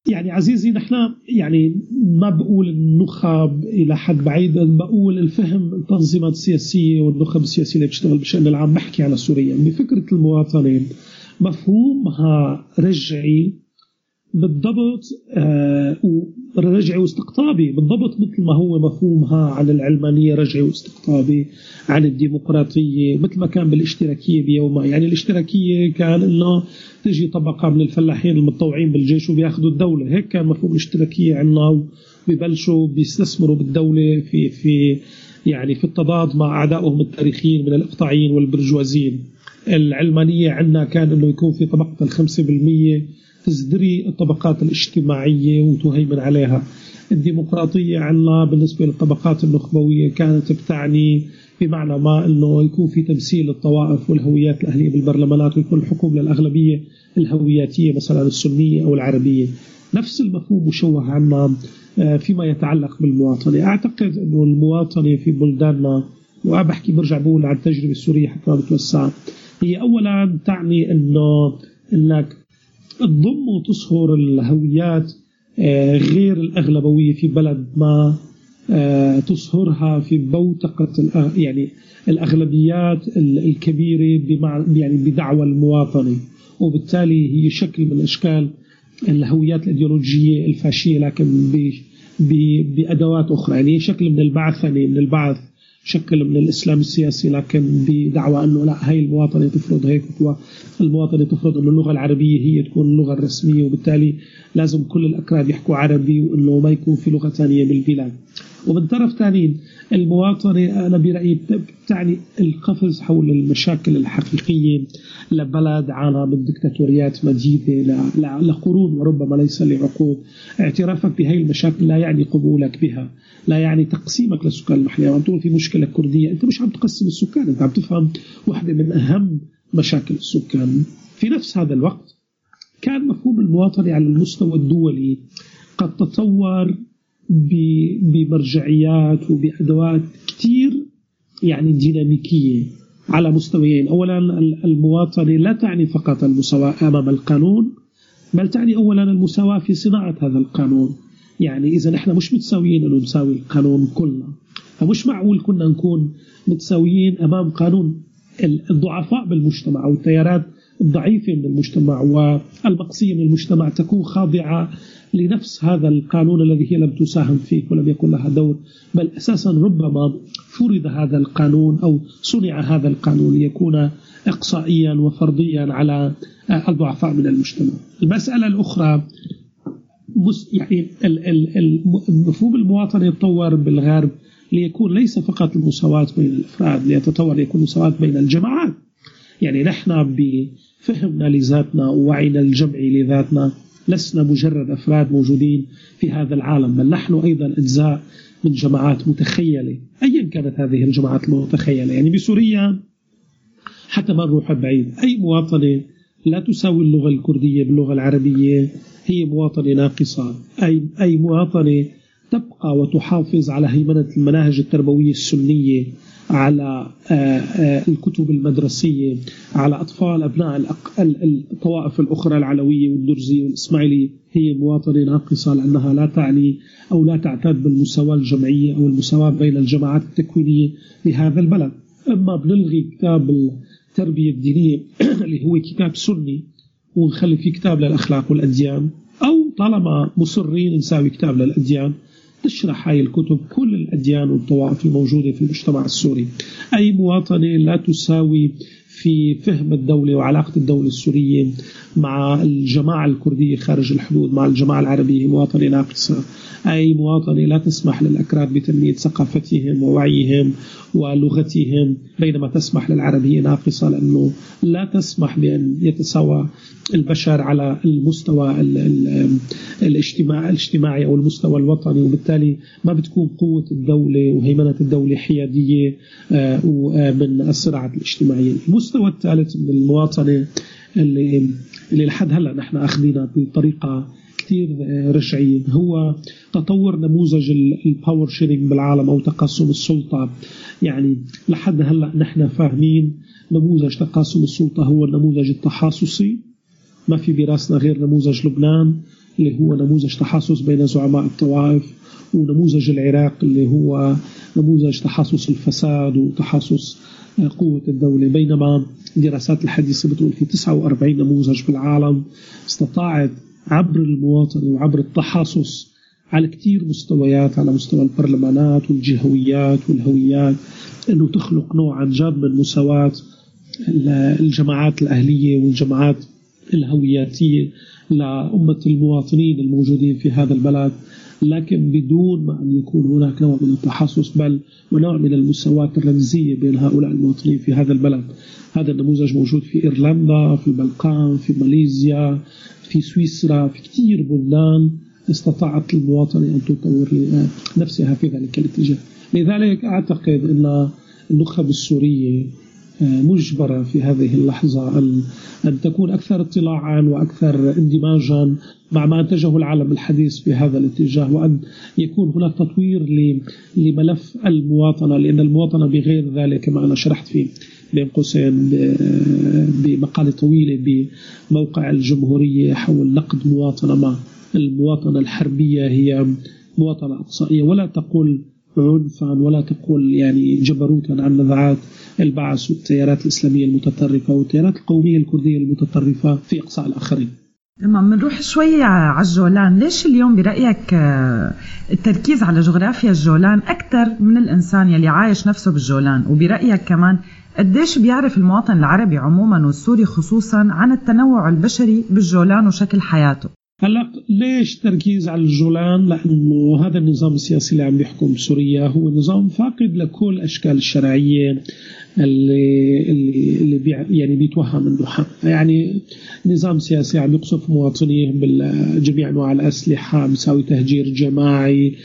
يعني عزيزي نحن يعني ما بقول النخب إلى حد بعيد بقول الفهم التنظيمات السياسية والنخب السياسية اللي بتشتغل بالشان العام. بحكي على سوريا. يعني فكره المواطنه مفهومها رجعي بالضبط آه رجعي واستقطابي بالضبط مثل ما هو مفهومها عن العلمانية رجعي واستقطابي عن الديمقراطية مثل ما كان بالاشتراكية بيومها يعني الاشتراكية كان إنه تجي طبقة من الفلاحين المتطوعين بالجيش وبياخذوا الدولة. هيك كان مفهوم الاشتراكية عندنا وبيبلشوا بيستثمروا بالدولة في في يعني في التضاد مع أعدائهم التاريخيين من الإقطاعيين والبرجوازيين. العلمانية عندنا كان أنه يكون في طبقة الخمسة بالمية تزدري الطبقات الاجتماعية وتهيمن عليها. الديمقراطية عندنا بالنسبة للطبقات النخبوية كانت بتعني بمعنى ما أنه يكون في تمثيل للطوائف والهويات الأهلية بالبرلمانات ويكون الحكم للأغلبية الهوياتية مثلا السنية أو العربية. نفس المفهوم مشوه عنا آه، فيما يتعلق بالمواطنة. أعتقد أنه المواطنة في بلداننا وأبحكي برجع بقول عن التجربة السورية حتى ما بتوسع هي أولا تعني أنه أنك تضم وتصهر الهويات آه، غير الأغلبوية في بلد ما آه، تصهرها في بوتقة يعني الأغلبيات الكبيرة يعني بدعوى المواطنة. وبالتالي هي شكل من أشكال الهويات الأيديولوجية الفاشية لكن بأدوات أخرى. يعني شكل من البعثنة من البعث. شكل من الإسلام السياسي لكن بدعوى أنه لا هي المواطنة تفرض هيك المواطنة تفرض أنه اللغة العربية هي تكون اللغة الرسمية وبالتالي لازم كل الأكراد يحكوا عربي وأنه ما يكون في لغة ثانية بالبلاد. ومن طرف ثاني المواطنة أنا برأيي تعني القفز حول المشاكل الحقيقية لبلد عانى من دكتاتوريات مجيدة لقرون وربما ليس لعقود اعترافك بهذه المشاكل لا يعني قبولك بها لا يعني تقسيمك للسكان المحلية. عم تقول في مشكلة كردية أنت مش عم تقسم السكان أنت عم تفهم واحدة من أهم مشاكل السكان. في نفس هذا الوقت كان مفهوم المواطنة على المستوى الدولي قد تطور بمرجعيات وبأدوات كثير يعني ديناميكية على مستويين. أولا المواطنة لا تعني فقط المساواة أمام القانون بل تعني أولا المساواة في صناعة هذا القانون. يعني إذا نحن مش متساويين أنه نساوي القانون كله فمش معقول كنا نكون متساويين أمام قانون الضعفاء بالمجتمع أو التيارات الضعيفة من المجتمع والمقصية من المجتمع تكون خاضعة لنفس هذا القانون الذي هي لم تساهم فيه ولم يكن لها دور. بل أساسا ربما فرض هذا القانون أو صنع هذا القانون ليكون إقصائيا وفرضيا على الضعفاء من المجتمع. المسألة الأخرى يعني مفهوم المواطنة يتطور بالغرب ليكون ليس فقط المساواة بين الأفراد ليتطور ليكون مساواة بين الجماعات. يعني نحن بفهمنا لذاتنا ووعينا الجمعي لذاتنا لسنا مجرد أفراد موجودين في هذا العالم بل نحن أيضا أجزاء من جماعات متخيلة. أيا كانت هذه الجماعات المتخيلة؟ يعني بسوريا حتى ما نروح بعيد. أي مواطنة لا تساوي اللغة الكردية باللغة العربية هي مواطنة ناقصة. أي, أي مواطنة تبقى وتحافظ على هيمنة المناهج التربوية السنية على آه، آه، الكتب المدرسية على أطفال أبناء الطوائف الأخرى العلوية والدرزية والإسماعيلية هي مواطنة ناقصة لأنها لا تعني أو لا تعتد بالمساواة الجمعية أو المساواة بين الجماعات التكوينية لهذا البلد. أما بنلغي كتاب التربية الدينية اللي هو كتاب سني ونخلي فيه كتاب للأخلاق والأديان أو طالما مصرين نساوي كتاب للأديان تشرح هاي الكتب كل الأديان والطوائف الموجودة في المجتمع السوري. أي مواطنة لا تساوي في فهم الدولة وعلاقة الدولة السورية مع الجماعة الكردية خارج الحدود مع الجماعة العربية مواطنة ناقصة. أي مواطنة لا تسمح للأكراد بتنمية ثقافتهم ووعيهم ولغتهم بينما تسمح للعربية ناقصة لأنه لا تسمح بأن يتساوى البشر على المستوى الاجتماع الاجتماعي أو المستوى الوطني. وبالتالي ما بتكون قوة الدولة وهيمنة الدولة حيادية آه، من الصراعات الاجتماعية. المستوى الثالث من المواطنة اللي, اللي لحد هلأ نحن أخذينها بطريقة كثير رجعيه هو تطور نموذج ال power sharing بالعالم أو تقاسم السلطة. يعني لحد هلأ نحن فاهمين نموذج تقاسم السلطة هو النموذج التحاصصي. ما في براسنا غير نموذج لبنان اللي هو نموذج تحاصص بين زعماء الطوائف ونموذج العراق اللي هو نموذج تحاصص الفساد وتحاصص قوة الدولة بينما الدراسات الحديثة بتقول في 49 نموذج بالعالم استطاعت عبر المواطنة وعبر التحاصص على كثير مستويات على مستوى البرلمانات والجهويات والهويات إنه تخلق نوع عن جد من مساواة الجماعات الأهلية والجماعات الهوياتية لأمة المواطنين الموجودين في هذا البلد. لكن بدون ما أن يكون هناك نوع من التحسس بل ونوع من المساواة الرمزية بين هؤلاء المواطنين في هذا البلد. هذا النموذج موجود في إيرلندا في البلقان في ماليزيا في سويسرا في كثير بلدان استطاعت المواطنة أن تطور نفسها في ذلك الاتجاه. لذلك أعتقد أن النخب السورية مجبرة في هذه اللحظة أن تكون أكثر اطلاعا وأكثر اندماجا مع ما أنتجه العالم الحديث في هذا الاتجاه وأن يكون هناك تطوير لملف المواطنة لأن المواطنة بغير ذلك كما أنا شرحت في بين قوسين بمقالة طويلة بموقع الجمهورية حول نقد مواطنة ما المواطنة الحربية هي مواطنة إقصائية. ولا تقول عنفا ولا تقول يعني جبروتا عن نزعات. البعث والتيارات الإسلامية المتطرفة والتيارات القومية الكردية المتطرفة في إقصاء الآخرين. لما بنروح شوي على الجولان ليش اليوم برأيك آه، التركيز على جغرافيا الجولان أكثر من الإنسان يلي عايش نفسه بالجولان؟ وبرأيك كمان قديش بيعرف المواطن العربي عموما والسوري خصوصا عن التنوع البشري بالجولان وشكل حياته؟ هلا ليش تركيز على الجولان؟ لأنه هذا النظام السياسي اللي عم بيحكم سوريا هو نظام فاقد لكل الاشكال الشرعية. اللي اللي, اللي بي يعني بيتوهم انه يعني نظام سياسي عم يقصف مواطنيه بجميع أنواع الأسلحة بيساوي تهجير جماعي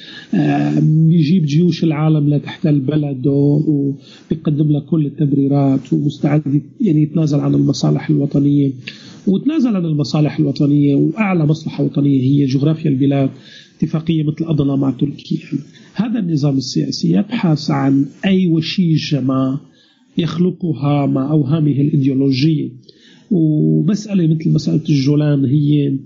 بيجيب جيوش العالم لتحتل بلده وبيقدم لك كل التبريرات ومستعد يعني يتنازل عن المصالح الوطنية. وتنازل عن المصالح الوطنية وأعلى مصلحة وطنية هي جغرافيا البلاد اتفاقية مثل أضنا مع تركيا. هذا النظام السياسي يبحث عن أي وشيجه ما يخلقها مع أوهامه الإيديولوجية. ومسألة مثل مسألة الجولان هي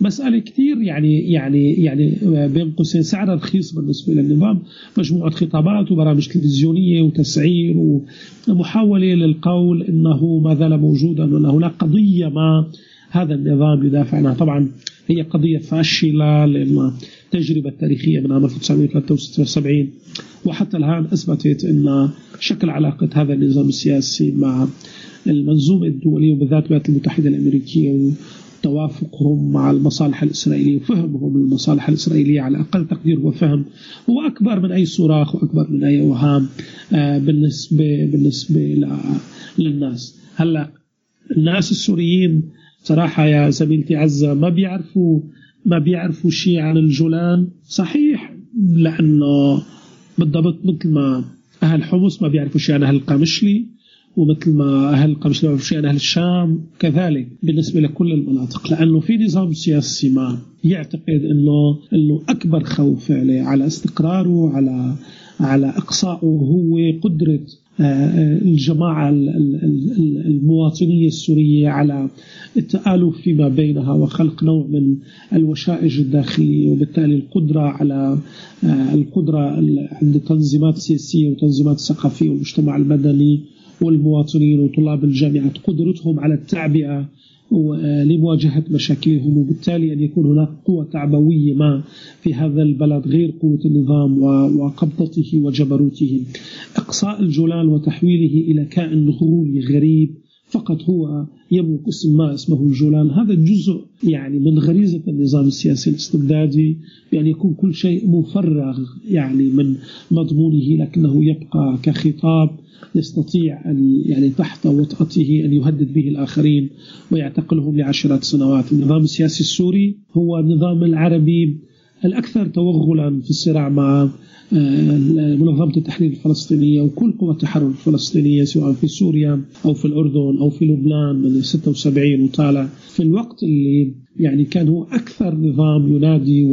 مسألة كثير يعني يعني يعني بين قوسين. سعرها رخيص بالنسبة للنظام مجموعة خطابات وبرامج تلفزيونية وتسعير ومحاولة للقول أنه ما زال موجودا وأن هناك قضية ما هذا النظام يدافع عنها. طبعا هي قضية فاشلة لأن التجربة التاريخية من عام 1973 وحتى الآن أثبتت أن شكل علاقة هذا النظام السياسي مع المنظومة الدولية وبالذات الولايات المتحدة الأمريكية وتوافقهم مع المصالح الإسرائيلية وفهمهم للمصالح الإسرائيلية على أقل تقدير وفهم هو أكبر من أي صراخ وأكبر من أي أوهام آه، بالنسبة بالنسبة للناس. هلأ الناس السوريين صراحة يا زميلتي عزة ما بيعرفوا ما بيعرفوا شيء عن الجولان. صحيح لأنه بالضبط مثل ما أهل حمص ما بيعرفوا شيء عن أهل القامشلي ومثل ما أهل قمش عن أهل الشام كذلك بالنسبة لكل المناطق. لأنه في نظام سياسي ما يعتقد أنه أنه أكبر خوف عليه على استقراره على على إقصائه هو قدرة آه، الجماعة المواطنية السورية على التآلف فيما بينها وخلق نوع من الوشائج الداخلية وبالتالي القدرة على آه، القدرة عند التنظيمات السياسية والتنظيمات الثقافية والمجتمع المدني والمواطنين وطلاب الجامعات قدرتهم على التعبئة لمواجهة مشاكلهم وبالتالي أن يكون هناك قوة تعبوية ما في هذا البلد غير قوة النظام وقبضته وجبروته. إقصاء الجولان وتحويله إلى كائن غولي غريب فقط هو يملك اسم ما اسمه الجولان. هذا جزء يعني من غريزة النظام السياسي الاستبدادي بأن يكون كل شيء مفرغ يعني من مضمونه لكنه يبقى كخطاب يستطيع أن يعني تحت وطأته أن يهدد به الآخرين ويعتقلهم لعشرات سنوات. النظام السياسي السوري هو النظام العربي الأكثر توغلا في الصراع مع آه، منظمة التحرير الفلسطينية وكل قوى التحرر الفلسطينية سواء في سوريا أو في الأردن أو في لبنان من 76 وطالع. في الوقت اللي يعني كان هو أكثر نظام ينادي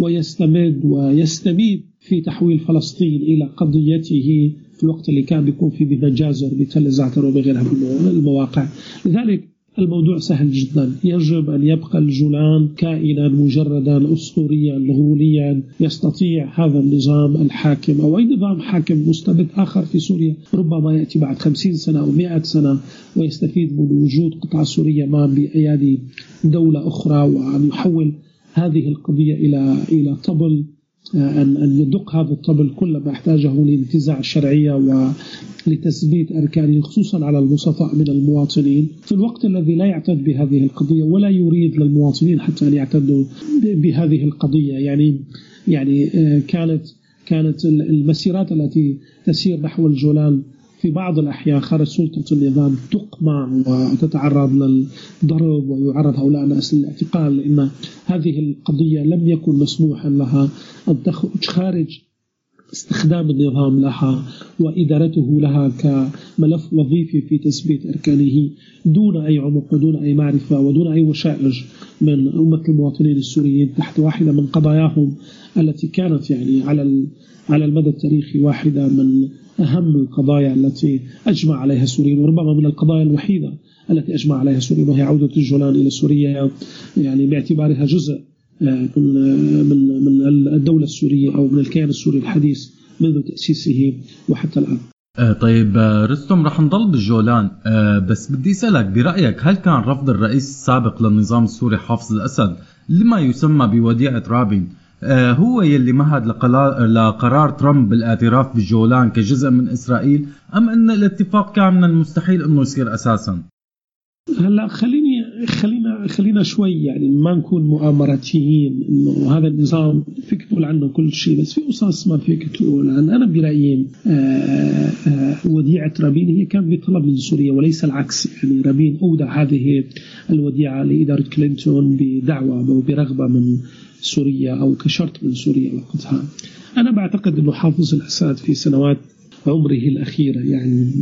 ويستمد ويستميد في تحويل فلسطين إلى قضيته في الوقت اللي كان بيكون في بمجازر بتل الزعتر وبغيرها من المواقع. لذلك الموضوع سهل جدا. يجب أن يبقى الجولان كائنا مجردا أسطوريا غوليا يستطيع هذا النظام الحاكم أو أي نظام حاكم مستبد آخر في سوريا ربما يأتي بعد خمسين سنة أو مئة سنة ويستفيد من وجود قطعة سورية ما بأيادي دولة أخرى وأن يحول هذه القضية إلى إلى طبل. أن أن يدق هذا الطبل كل ما احتاجه لانتزاع الشرعية ولتثبيت أركانه خصوصا على البسطاء من المواطنين. في الوقت الذي لا يعتد بهذه القضية ولا يريد للمواطنين حتى أن يعتدوا بهذه القضية. يعني يعني آه، كانت كانت المسيرات التي تسير نحو الجولان في بعض الأحيان خارج سلطة النظام تقمع وتتعرض للضرب ويعرض هؤلاء الناس للاعتقال لأن هذه القضية لم يكن مسموحا لها تخرج خارج استخدام النظام لها وإدارته لها كملف وظيفي في تثبيت أركانه دون أي عمق ودون أي معرفة ودون أي وشائج من أمة المواطنين السوريين تحت واحدة من قضاياهم التي كانت يعني على على المدى التاريخي واحدة من أهم القضايا التي أجمع عليها السوريين وربما من القضايا الوحيدة التي أجمع عليها السوريين وهي عودة الجولان إلى سوريا يعني باعتبارها جزء آه، من من الدولة السورية أو من الكيان السوري الحديث منذ تأسيسه وحتى الآن. آه طيب آه رستم رح نضل بالجولان. آه بس بدي أسألك برأيك هل كان رفض الرئيس السابق للنظام السوري حافظ الأسد لما يسمى بوديعة رابين؟ آه، هو يلي مهد لقرار ترامب بالاعتراف بالجولان كجزء من إسرائيل أم إن الاتفاق كان من المستحيل إنه يصير أساسا؟ هلأ خليني خلينا خلينا شوي يعني ما نكون مؤامراتيين إنه هذا النظام فيك تقول عنه كل شيء بس في قصص ما فيك تقول أنا برأيي آه، آه، وديعة رابين هي كانت بطلب من سوريا وليس العكس. يعني رابين أودع هذه الوديعة لإدارة كلينتون بدعوة أو برغبة من سوريا أو كشرط من سوريا وقتها. أنا بعتقد إنه حافظ الأسد في سنوات عمره الأخيرة يعني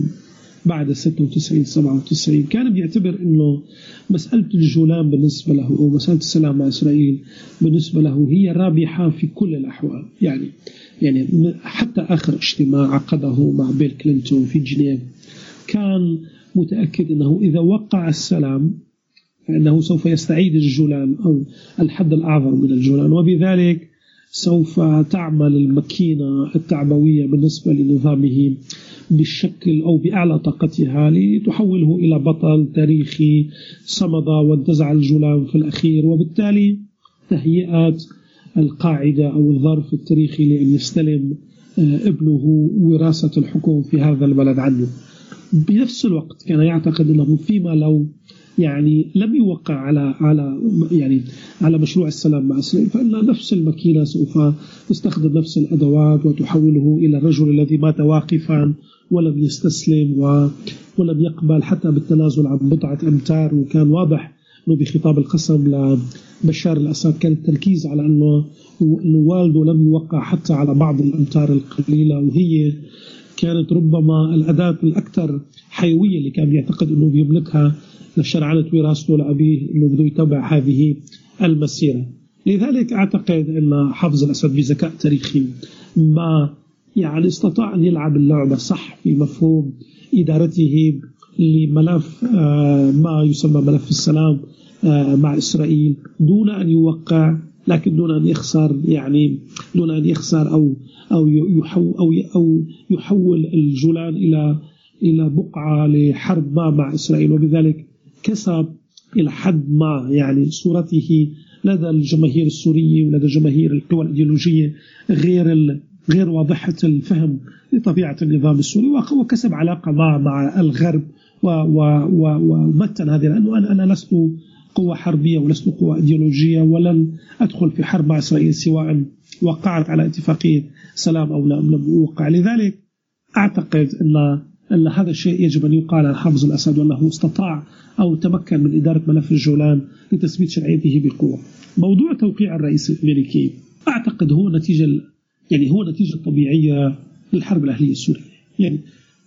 بعد 96 97 كان بيعتبر إنه مسألة الجولان بالنسبة له أو مسألة السلام مع إسرائيل بالنسبة له هي رابحة في كل الأحوال. يعني يعني حتى آخر اجتماع عقده مع بيل كلينتون في جنيف كان متأكد إنه إذا وقع السلام فانه سوف يستعيد الجولان أو الحد الأعظم من الجولان. وبذلك سوف تعمل الماكينة التعبوية بالنسبة لنظامه. بالشكل أو بأعلى طاقتها لتحوله إلى بطل تاريخي صمد وانتزع الجولان في الأخير وبالتالي تهيئة القاعدة أو الظرف التاريخي لأن يستلم آه، ابنه وراثة الحكم في هذا البلد عنه. بنفس الوقت كان يعتقد أنه فيما لو يعني لم يوقع على على يعني على مشروع السلام مع إسرائيل فإن نفس الماكينة سوف تستخدم نفس الأدوات وتحوله إلى الرجل الذي مات واقفا ولم يستسلم ولم يقبل حتى بالتنازل عن بضعة أمتار وكان واضح أنه بخطاب القسم لبشار الأسد كان التركيز على أنه أنه والده لم يوقع حتى على بعض الأمتار القليلة وهي كانت ربما الأداة الأكثر حيوية اللي كان يعتقد أنه بيملكها لشرعنة وراثته لأبيه أنه بده يتبع هذه المسيرة. لذلك أعتقد أن حافظ الأسد بذكاء تاريخي ما يعني استطاع أن يلعب اللعبة صح في مفهوم إدارته لملف آه، ما يسمى ملف السلام آه، مع إسرائيل دون أن يوقع لكن دون أن يخسر يعني دون أن يخسر أو أو يحول أو أو يحول الجولان إلى إلى بقعة لحرب ما مع إسرائيل. وبذلك كسب إلى حد ما يعني صورته لدى الجماهير السورية ولدى جماهير القوى الإيديولوجية غير غير واضحة الفهم لطبيعة النظام السوري وكسب علاقة مع مع الغرب ومتن هذه لأنه أنا أنا لست قوة حربية ولست قوة إيديولوجية ولن أدخل في حرب مع إسرائيل سواء وقعت على اتفاقية سلام أو لم أوقع. لذلك أعتقد أن أن هذا الشيء يجب أن يقال عن حافظ الأسد وأنه استطاع أو تمكن من إدارة ملف الجولان لتثبيت شرعيته بقوة. موضوع توقيع الرئيس الأمريكي أعتقد هو نتيجة يعني هو نتيجة طبيعية للحرب الأهلية السورية. يعني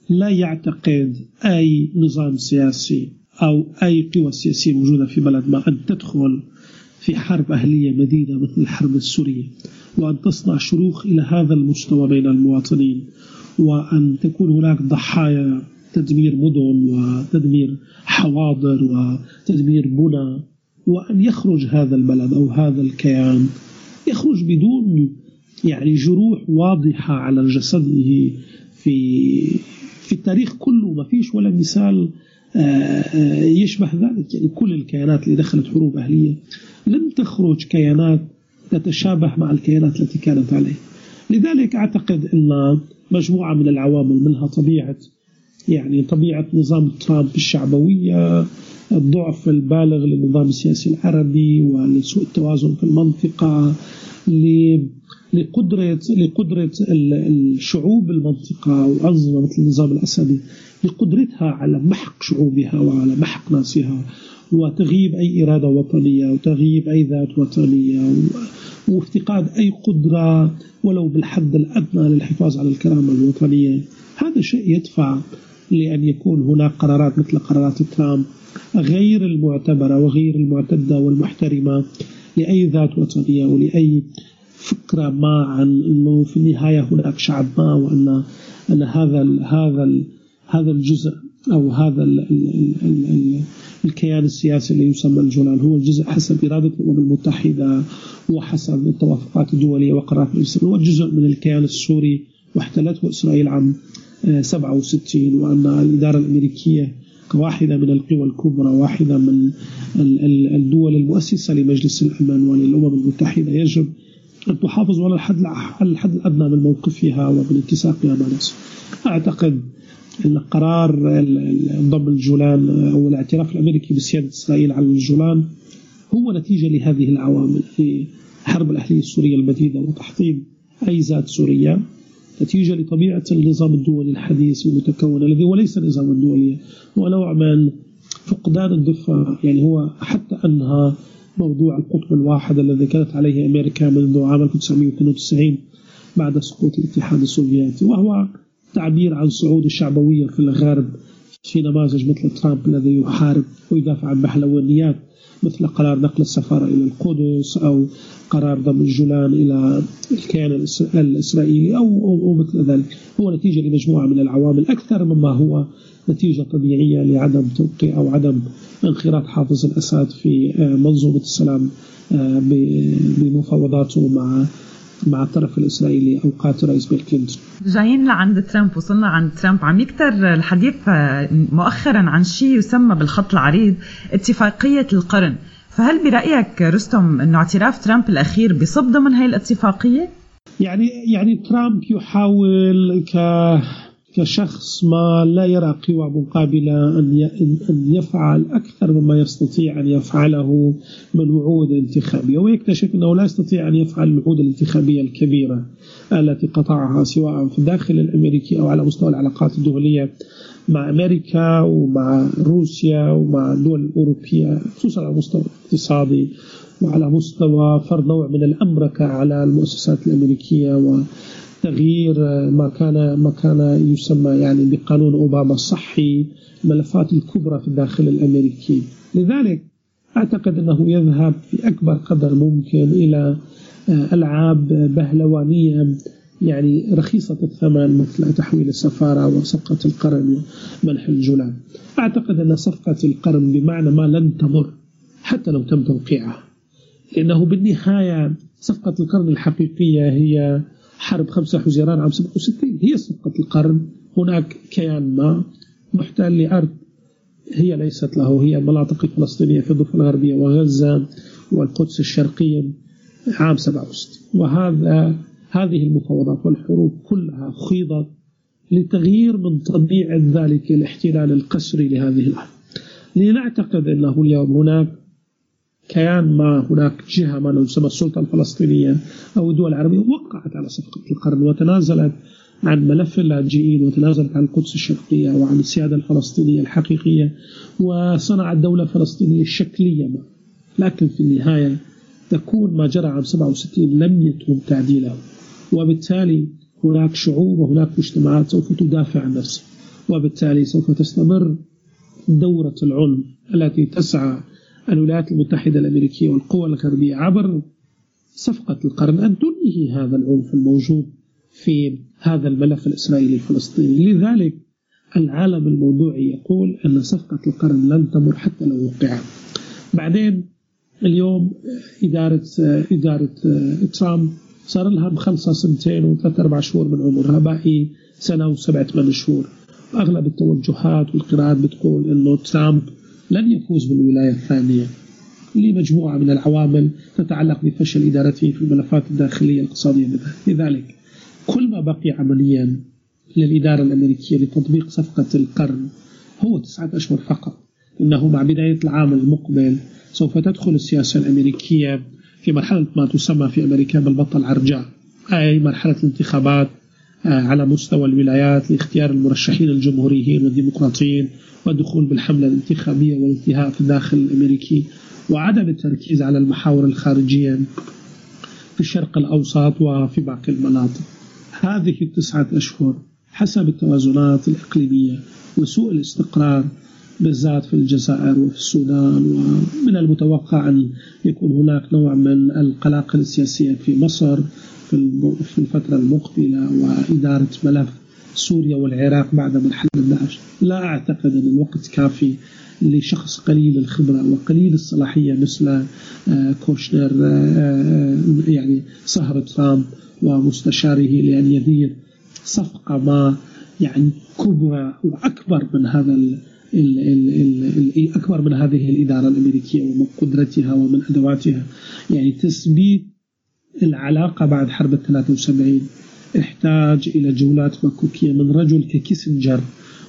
لا يعتقد أي نظام سياسي أو أي قوى سياسية موجودة في بلد ما أن تدخل في حرب أهلية مديدة مثل الحرب السورية وأن تصنع شروخ إلى هذا المستوى بين المواطنين. وأن تكون هناك ضحايا تدمير مدن وتدمير حواضر وتدمير بنى وأن يخرج هذا البلد أو هذا الكيان. يخرج بدون يعني جروح واضحة على جسده في في التاريخ كله. ما فيش ولا مثال آه، آه، يشبه ذلك. يعني كل الكيانات اللي دخلت حروب أهلية لم تخرج كيانات تتشابه مع الكيانات التي كانت عليه. لذلك أعتقد أن مجموعة من العوامل منها طبيعة يعني طبيعة نظام ترامب الشعبوية الضعف البالغ للنظام السياسي العربي ولسوء التوازن في المنطقة لقدرة لقدرة الشعوب المنطقة وأنظمة مثل النظام الأسدي لقدرتها على محق شعوبها وعلى محق ناسها وتغييب أي إرادة وطنية وتغييب أي ذات وطنية وافتقاد أي قدرة ولو بالحد الأدنى للحفاظ على الكرامة الوطنية هذا شيء يدفع لأن يكون هناك قرارات مثل قرارات ترامب غير المعتبرة وغير المعتدة والمحترمة لأي ذات وطنية ولأي فكرة ما عن أنه في النهاية هناك شعب ما وأن أن هذا هذا هذا الجزء أو هذا ال ال ال ال الكيان السياسي اللي يسمى الجولان هو الجزء حسب إرادة الأمم المتحدة وحسب التوافقات الدولية وقرارات الإسلام هو جزء من الكيان السوري واحتلته إسرائيل عام 67 وأن الإدارة الأمريكية كواحدة من القوى الكبرى واحدة من الدول المؤسسة لمجلس الأمن وللأمم المتحدة. يجب أن تحافظ على الحد الحد الأدنى من موقفها ومن اتساقها مع نفسها أعتقد القرار ضم الجولان أو الاعتراف الأمريكي بسيادة إسرائيل على الجولان هو نتيجة لهذه العوامل في الحرب الأهلية السورية المديدة وتحطيم أي ذات سورية نتيجة لطبيعة النظام الدولي الحديث المتكون الذي هو ليس نظاما دوليا هو نوع من فقدان الدفع يعني هو حتى أنهى موضوع القطب الواحد الذي كانت عليه أمريكا منذ عام 1992 بعد سقوط الاتحاد السوفيتي وهو تعبير عن صعود الشعبوية في الغرب في نماذج مثل ترامب الذي يحارب ويدافع عن بحلوانيات مثل قرار نقل السفارة إلى القدس أو قرار ضم الجولان إلى الكيان الإسرائيلي أو, أو, أو مثل ذلك. هو نتيجة لمجموعة من العوامل أكثر مما هو نتيجة طبيعية لعدم توقيع أو عدم انخراط حافظ الأسد في آه، منظومة السلام آه، بمفاوضاته مع مع الطرف الإسرائيلي اوقات رئيس بيل كلينتون. جايين لعند ترامب وصلنا عند ترامب عم يكتر الحديث آه، مؤخرا عن شيء يسمى بالخط العريض اتفاقية القرن، فهل برأيك رستم إنه اعتراف ترامب الأخير بصب ضمن هي الاتفاقية؟ يعني يعني ترامب يحاول ك كشخص ما لا يرى قوى مقابلة أن يفعل أكثر مما يستطيع أن يفعله من وعود انتخابية ويكتشف أنه لا يستطيع أن يفعل الوعود الانتخابية الكبيرة التي قطعها سواء في الداخل الأمريكي أو على مستوى العلاقات الدولية مع أمريكا ومع روسيا ومع الدول الأوروبية خصوصا على المستوى الاقتصادي وعلى مستوى فرض نوع من الأمركة على المؤسسات الأمريكية و تغيير ما كان ما كان يسمى يعني بقانون أوباما الصحي الملفات الكبرى في الداخل الأمريكي. لذلك أعتقد أنه يذهب في اكبر قدر ممكن إلى آه، ألعاب بهلوانية يعني رخيصة الثمن مثل تحويل السفارة وصفقة القرن ومنح الجولان. أعتقد أن صفقة القرن بمعنى ما لن تمر حتى لو تم توقيعها. لأنه بالنهاية صفقة القرن الحقيقية هي حرب 5 حزيران عام 67 هي صفقة القرن. هناك كيان ما محتل لأرض. هي ليست له. هي المناطق الفلسطينية في الضفة الغربية وغزة والقدس الشرقية عام 67 وهذا هذه المفاوضات والحروب كلها خيضت لتغيير من طبيعة ذلك الاحتلال القسري لهذه الأرض. لنعتقد أنه اليوم هناك كيان ما هناك جهة ما تسمى السلطة الفلسطينية أو الدول العربية وقعت على صفقة القرن وتنازلت عن ملف اللاجئين وتنازلت عن القدس الشرقية وعن السيادة الفلسطينية الحقيقية وصنعت دولة فلسطينية شكلية ما. لكن في النهاية تكون ما جرى عام 67 لم يتم تعديله. وبالتالي هناك شعوب وهناك مجتمعات سوف تدافع عن نفسها. وبالتالي سوف تستمر دورة العنف التي تسعى الولايات المتحدة الأمريكية والقوى الغربية عبر صفقة القرن أن تنهي هذا العنف الموجود في هذا الملف الإسرائيلي الفلسطيني. لذلك العالم الموضوعي يقول أن صفقة القرن لن تمر حتى لو وقعت بعدين اليوم إدارة إدارة ترامب صار لها مخلصة سنتين وثلاث أربع شهور من عمرها باقي سنة وسبعة ثمان شهور. أغلب التوجهات والقراءات بتقول أنه ترامب لن يفوز بالولاية الثانية. لمجموعة من العوامل تتعلق بفشل إدارته في الملفات الداخلية الاقتصادية. لذلك كل ما بقي عمليا للإدارة الأمريكية لتطبيق صفقة القرن هو تسعة أشهر فقط. إنه مع بداية العام المقبل سوف تدخل السياسة الأمريكية في مرحلة ما تسمى في أمريكا بالبطل عرجاء أي مرحلة الانتخابات على مستوى الولايات لاختيار المرشحين الجمهوريين والديمقراطيين والدخول بالحملة الانتخابية والانتهاء في الداخل الأمريكي وعدم التركيز على المحاور الخارجية في الشرق الأوسط وفي باقي المناطق. هذه التسعة أشهر حسب التوازنات الإقليمية وسوء الاستقرار بالذات في الجزائر وفي السودان ومن المتوقع أن يكون هناك نوع من القلاقل السياسية في مصر في الفترة المقبلة وإدارة ملف سوريا والعراق بعد مرحلة داعش لا أعتقد أن الوقت كافي لشخص قليل الخبرة وقليل الصلاحية مثل آه، كوشنر آه، آه، يعني صهر ترامب ومستشاره لأن يدير صفقة ما يعني كبرى وأكبر من هذا ال ال ال ال أكبر من هذه الإدارة الأمريكية ومن قدرتها ومن أدواتها. يعني تثبيت العلاقة بعد حرب ال 73 احتاج إلى جولات مكوكية من رجل ككيسنجر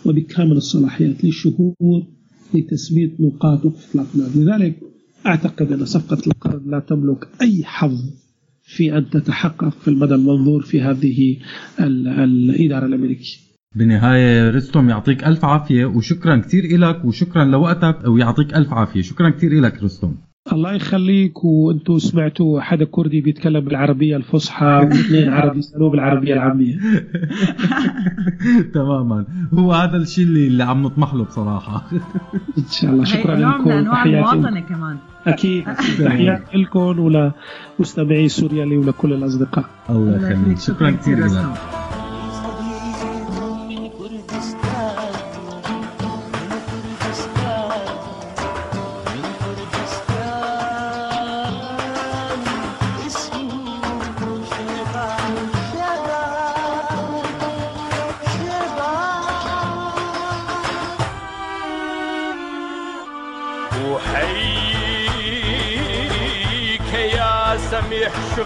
وبكامل الصلاحيات للشهود لتثبيت نقاط وقف الأقلام لذلك أعتقد أن صفقة القرن لا تملك أي حظ في أن تتحقق في المدى المنظور في هذه الإدارة الأمريكية. بالنهاية رستم يعطيك ألف عافية وشكرا كثير لك وشكرا لوقتك ويعطيك ألف عافية. شكرا كثير لك رستم. الله يخليك وأنتم سمعتوا حدا كردي بيتكلم بالعربية الفصحى واثنين عربي يسالوه بالعربيه العامية. تماما. هو هذا الشيء اللي, اللي عم نطمح له بصراحة. إن شاء الله. شكرا لكم. تحياتي كمان. أكيد. تحياتي لكم ولمستمعي سوريالي ولكل الأصدقاء. الله يخليك. شكرا كثير. لك.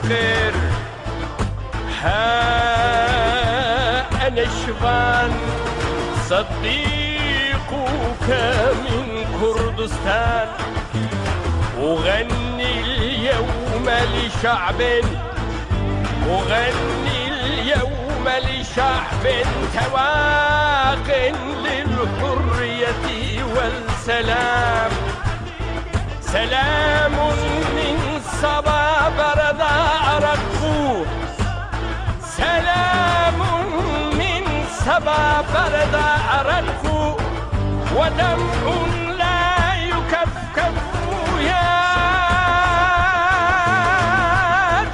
شقير ها أنا الشبان صديقك من كردستان. أغني اليوم لشعب أغني اليوم لشعب تواق للحرية والسلام. سلام من صبا بردا أرقو سلام من صبا أرقو ودمع لا يكفكف يا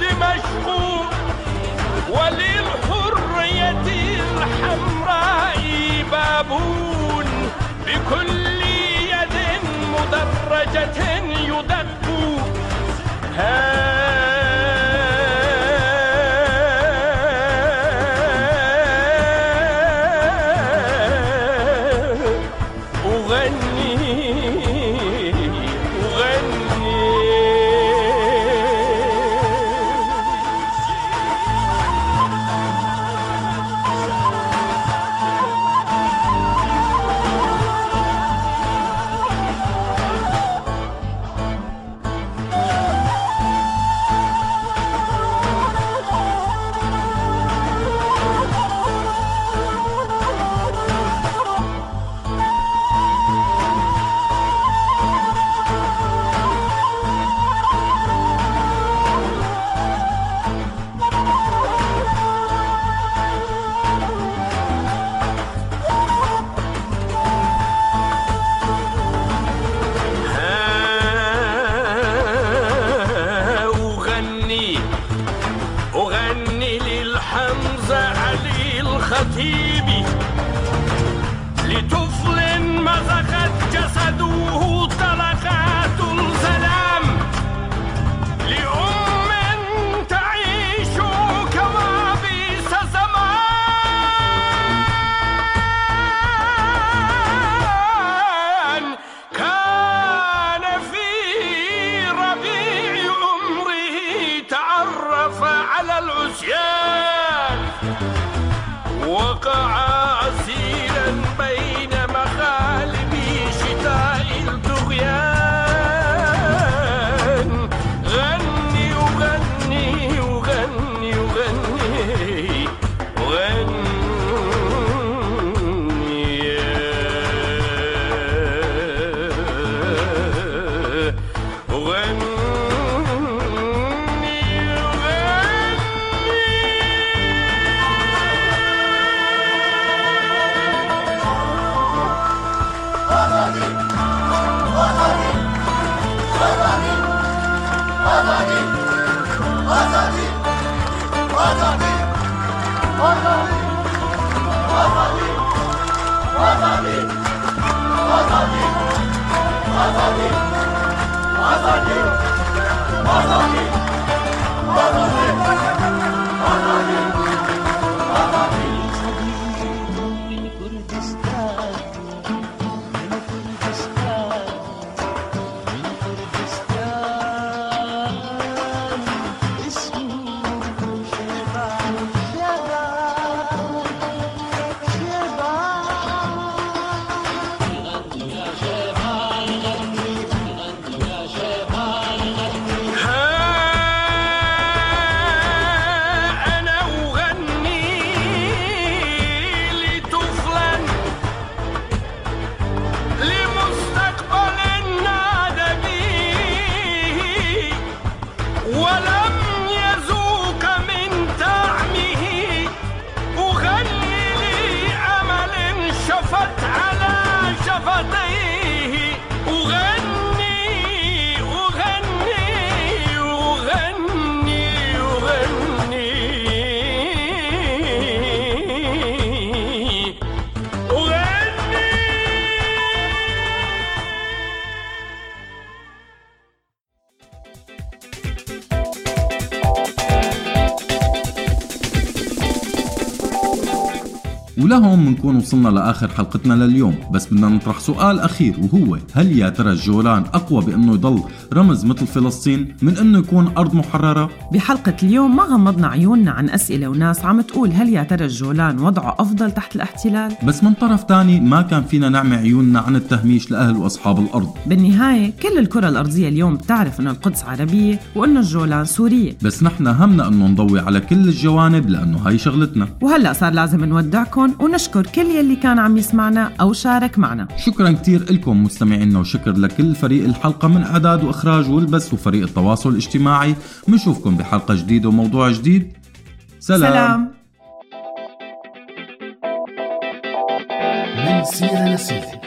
دمشق. وللحرية الحمراء بابون. بكل يد مدرجة Hey! بنكون وصلنا لآخر حلقتنا لليوم. بس بدنا نطرح سؤال أخير وهو هل يا ترى الجولان أقوى بأنه يضل رمز مثل فلسطين من أنه يكون أرض محررة؟ بحلقة اليوم ما غمضنا عيوننا عن أسئلة وناس عم تقول هل يا ترى الجولان وضعه أفضل تحت الاحتلال؟ بس من طرف تاني ما كان فينا نعمي عيوننا عن التهميش لأهل وأصحاب الأرض. بالنهاية كل الكرة الأرضية اليوم بتعرف أنه القدس عربية وأنه الجولان سورية. بس نحن همنا إنه نضوي على كل الجوانب لأنه هاي شغلتنا. وهلأ صار لازم نودعكم ونشكر كل يلي كان عم يسمعنا أو شارك معنا. شكرا كتير لكم مستمعينا وشكر لكل فريق الحلقة من إعداد وإخراج والبث وفريق التواصل الاجتماعي. بنشوفكم بحلقة جديدة وموضوع جديد. سلام, سلام. من سيرة لسيرة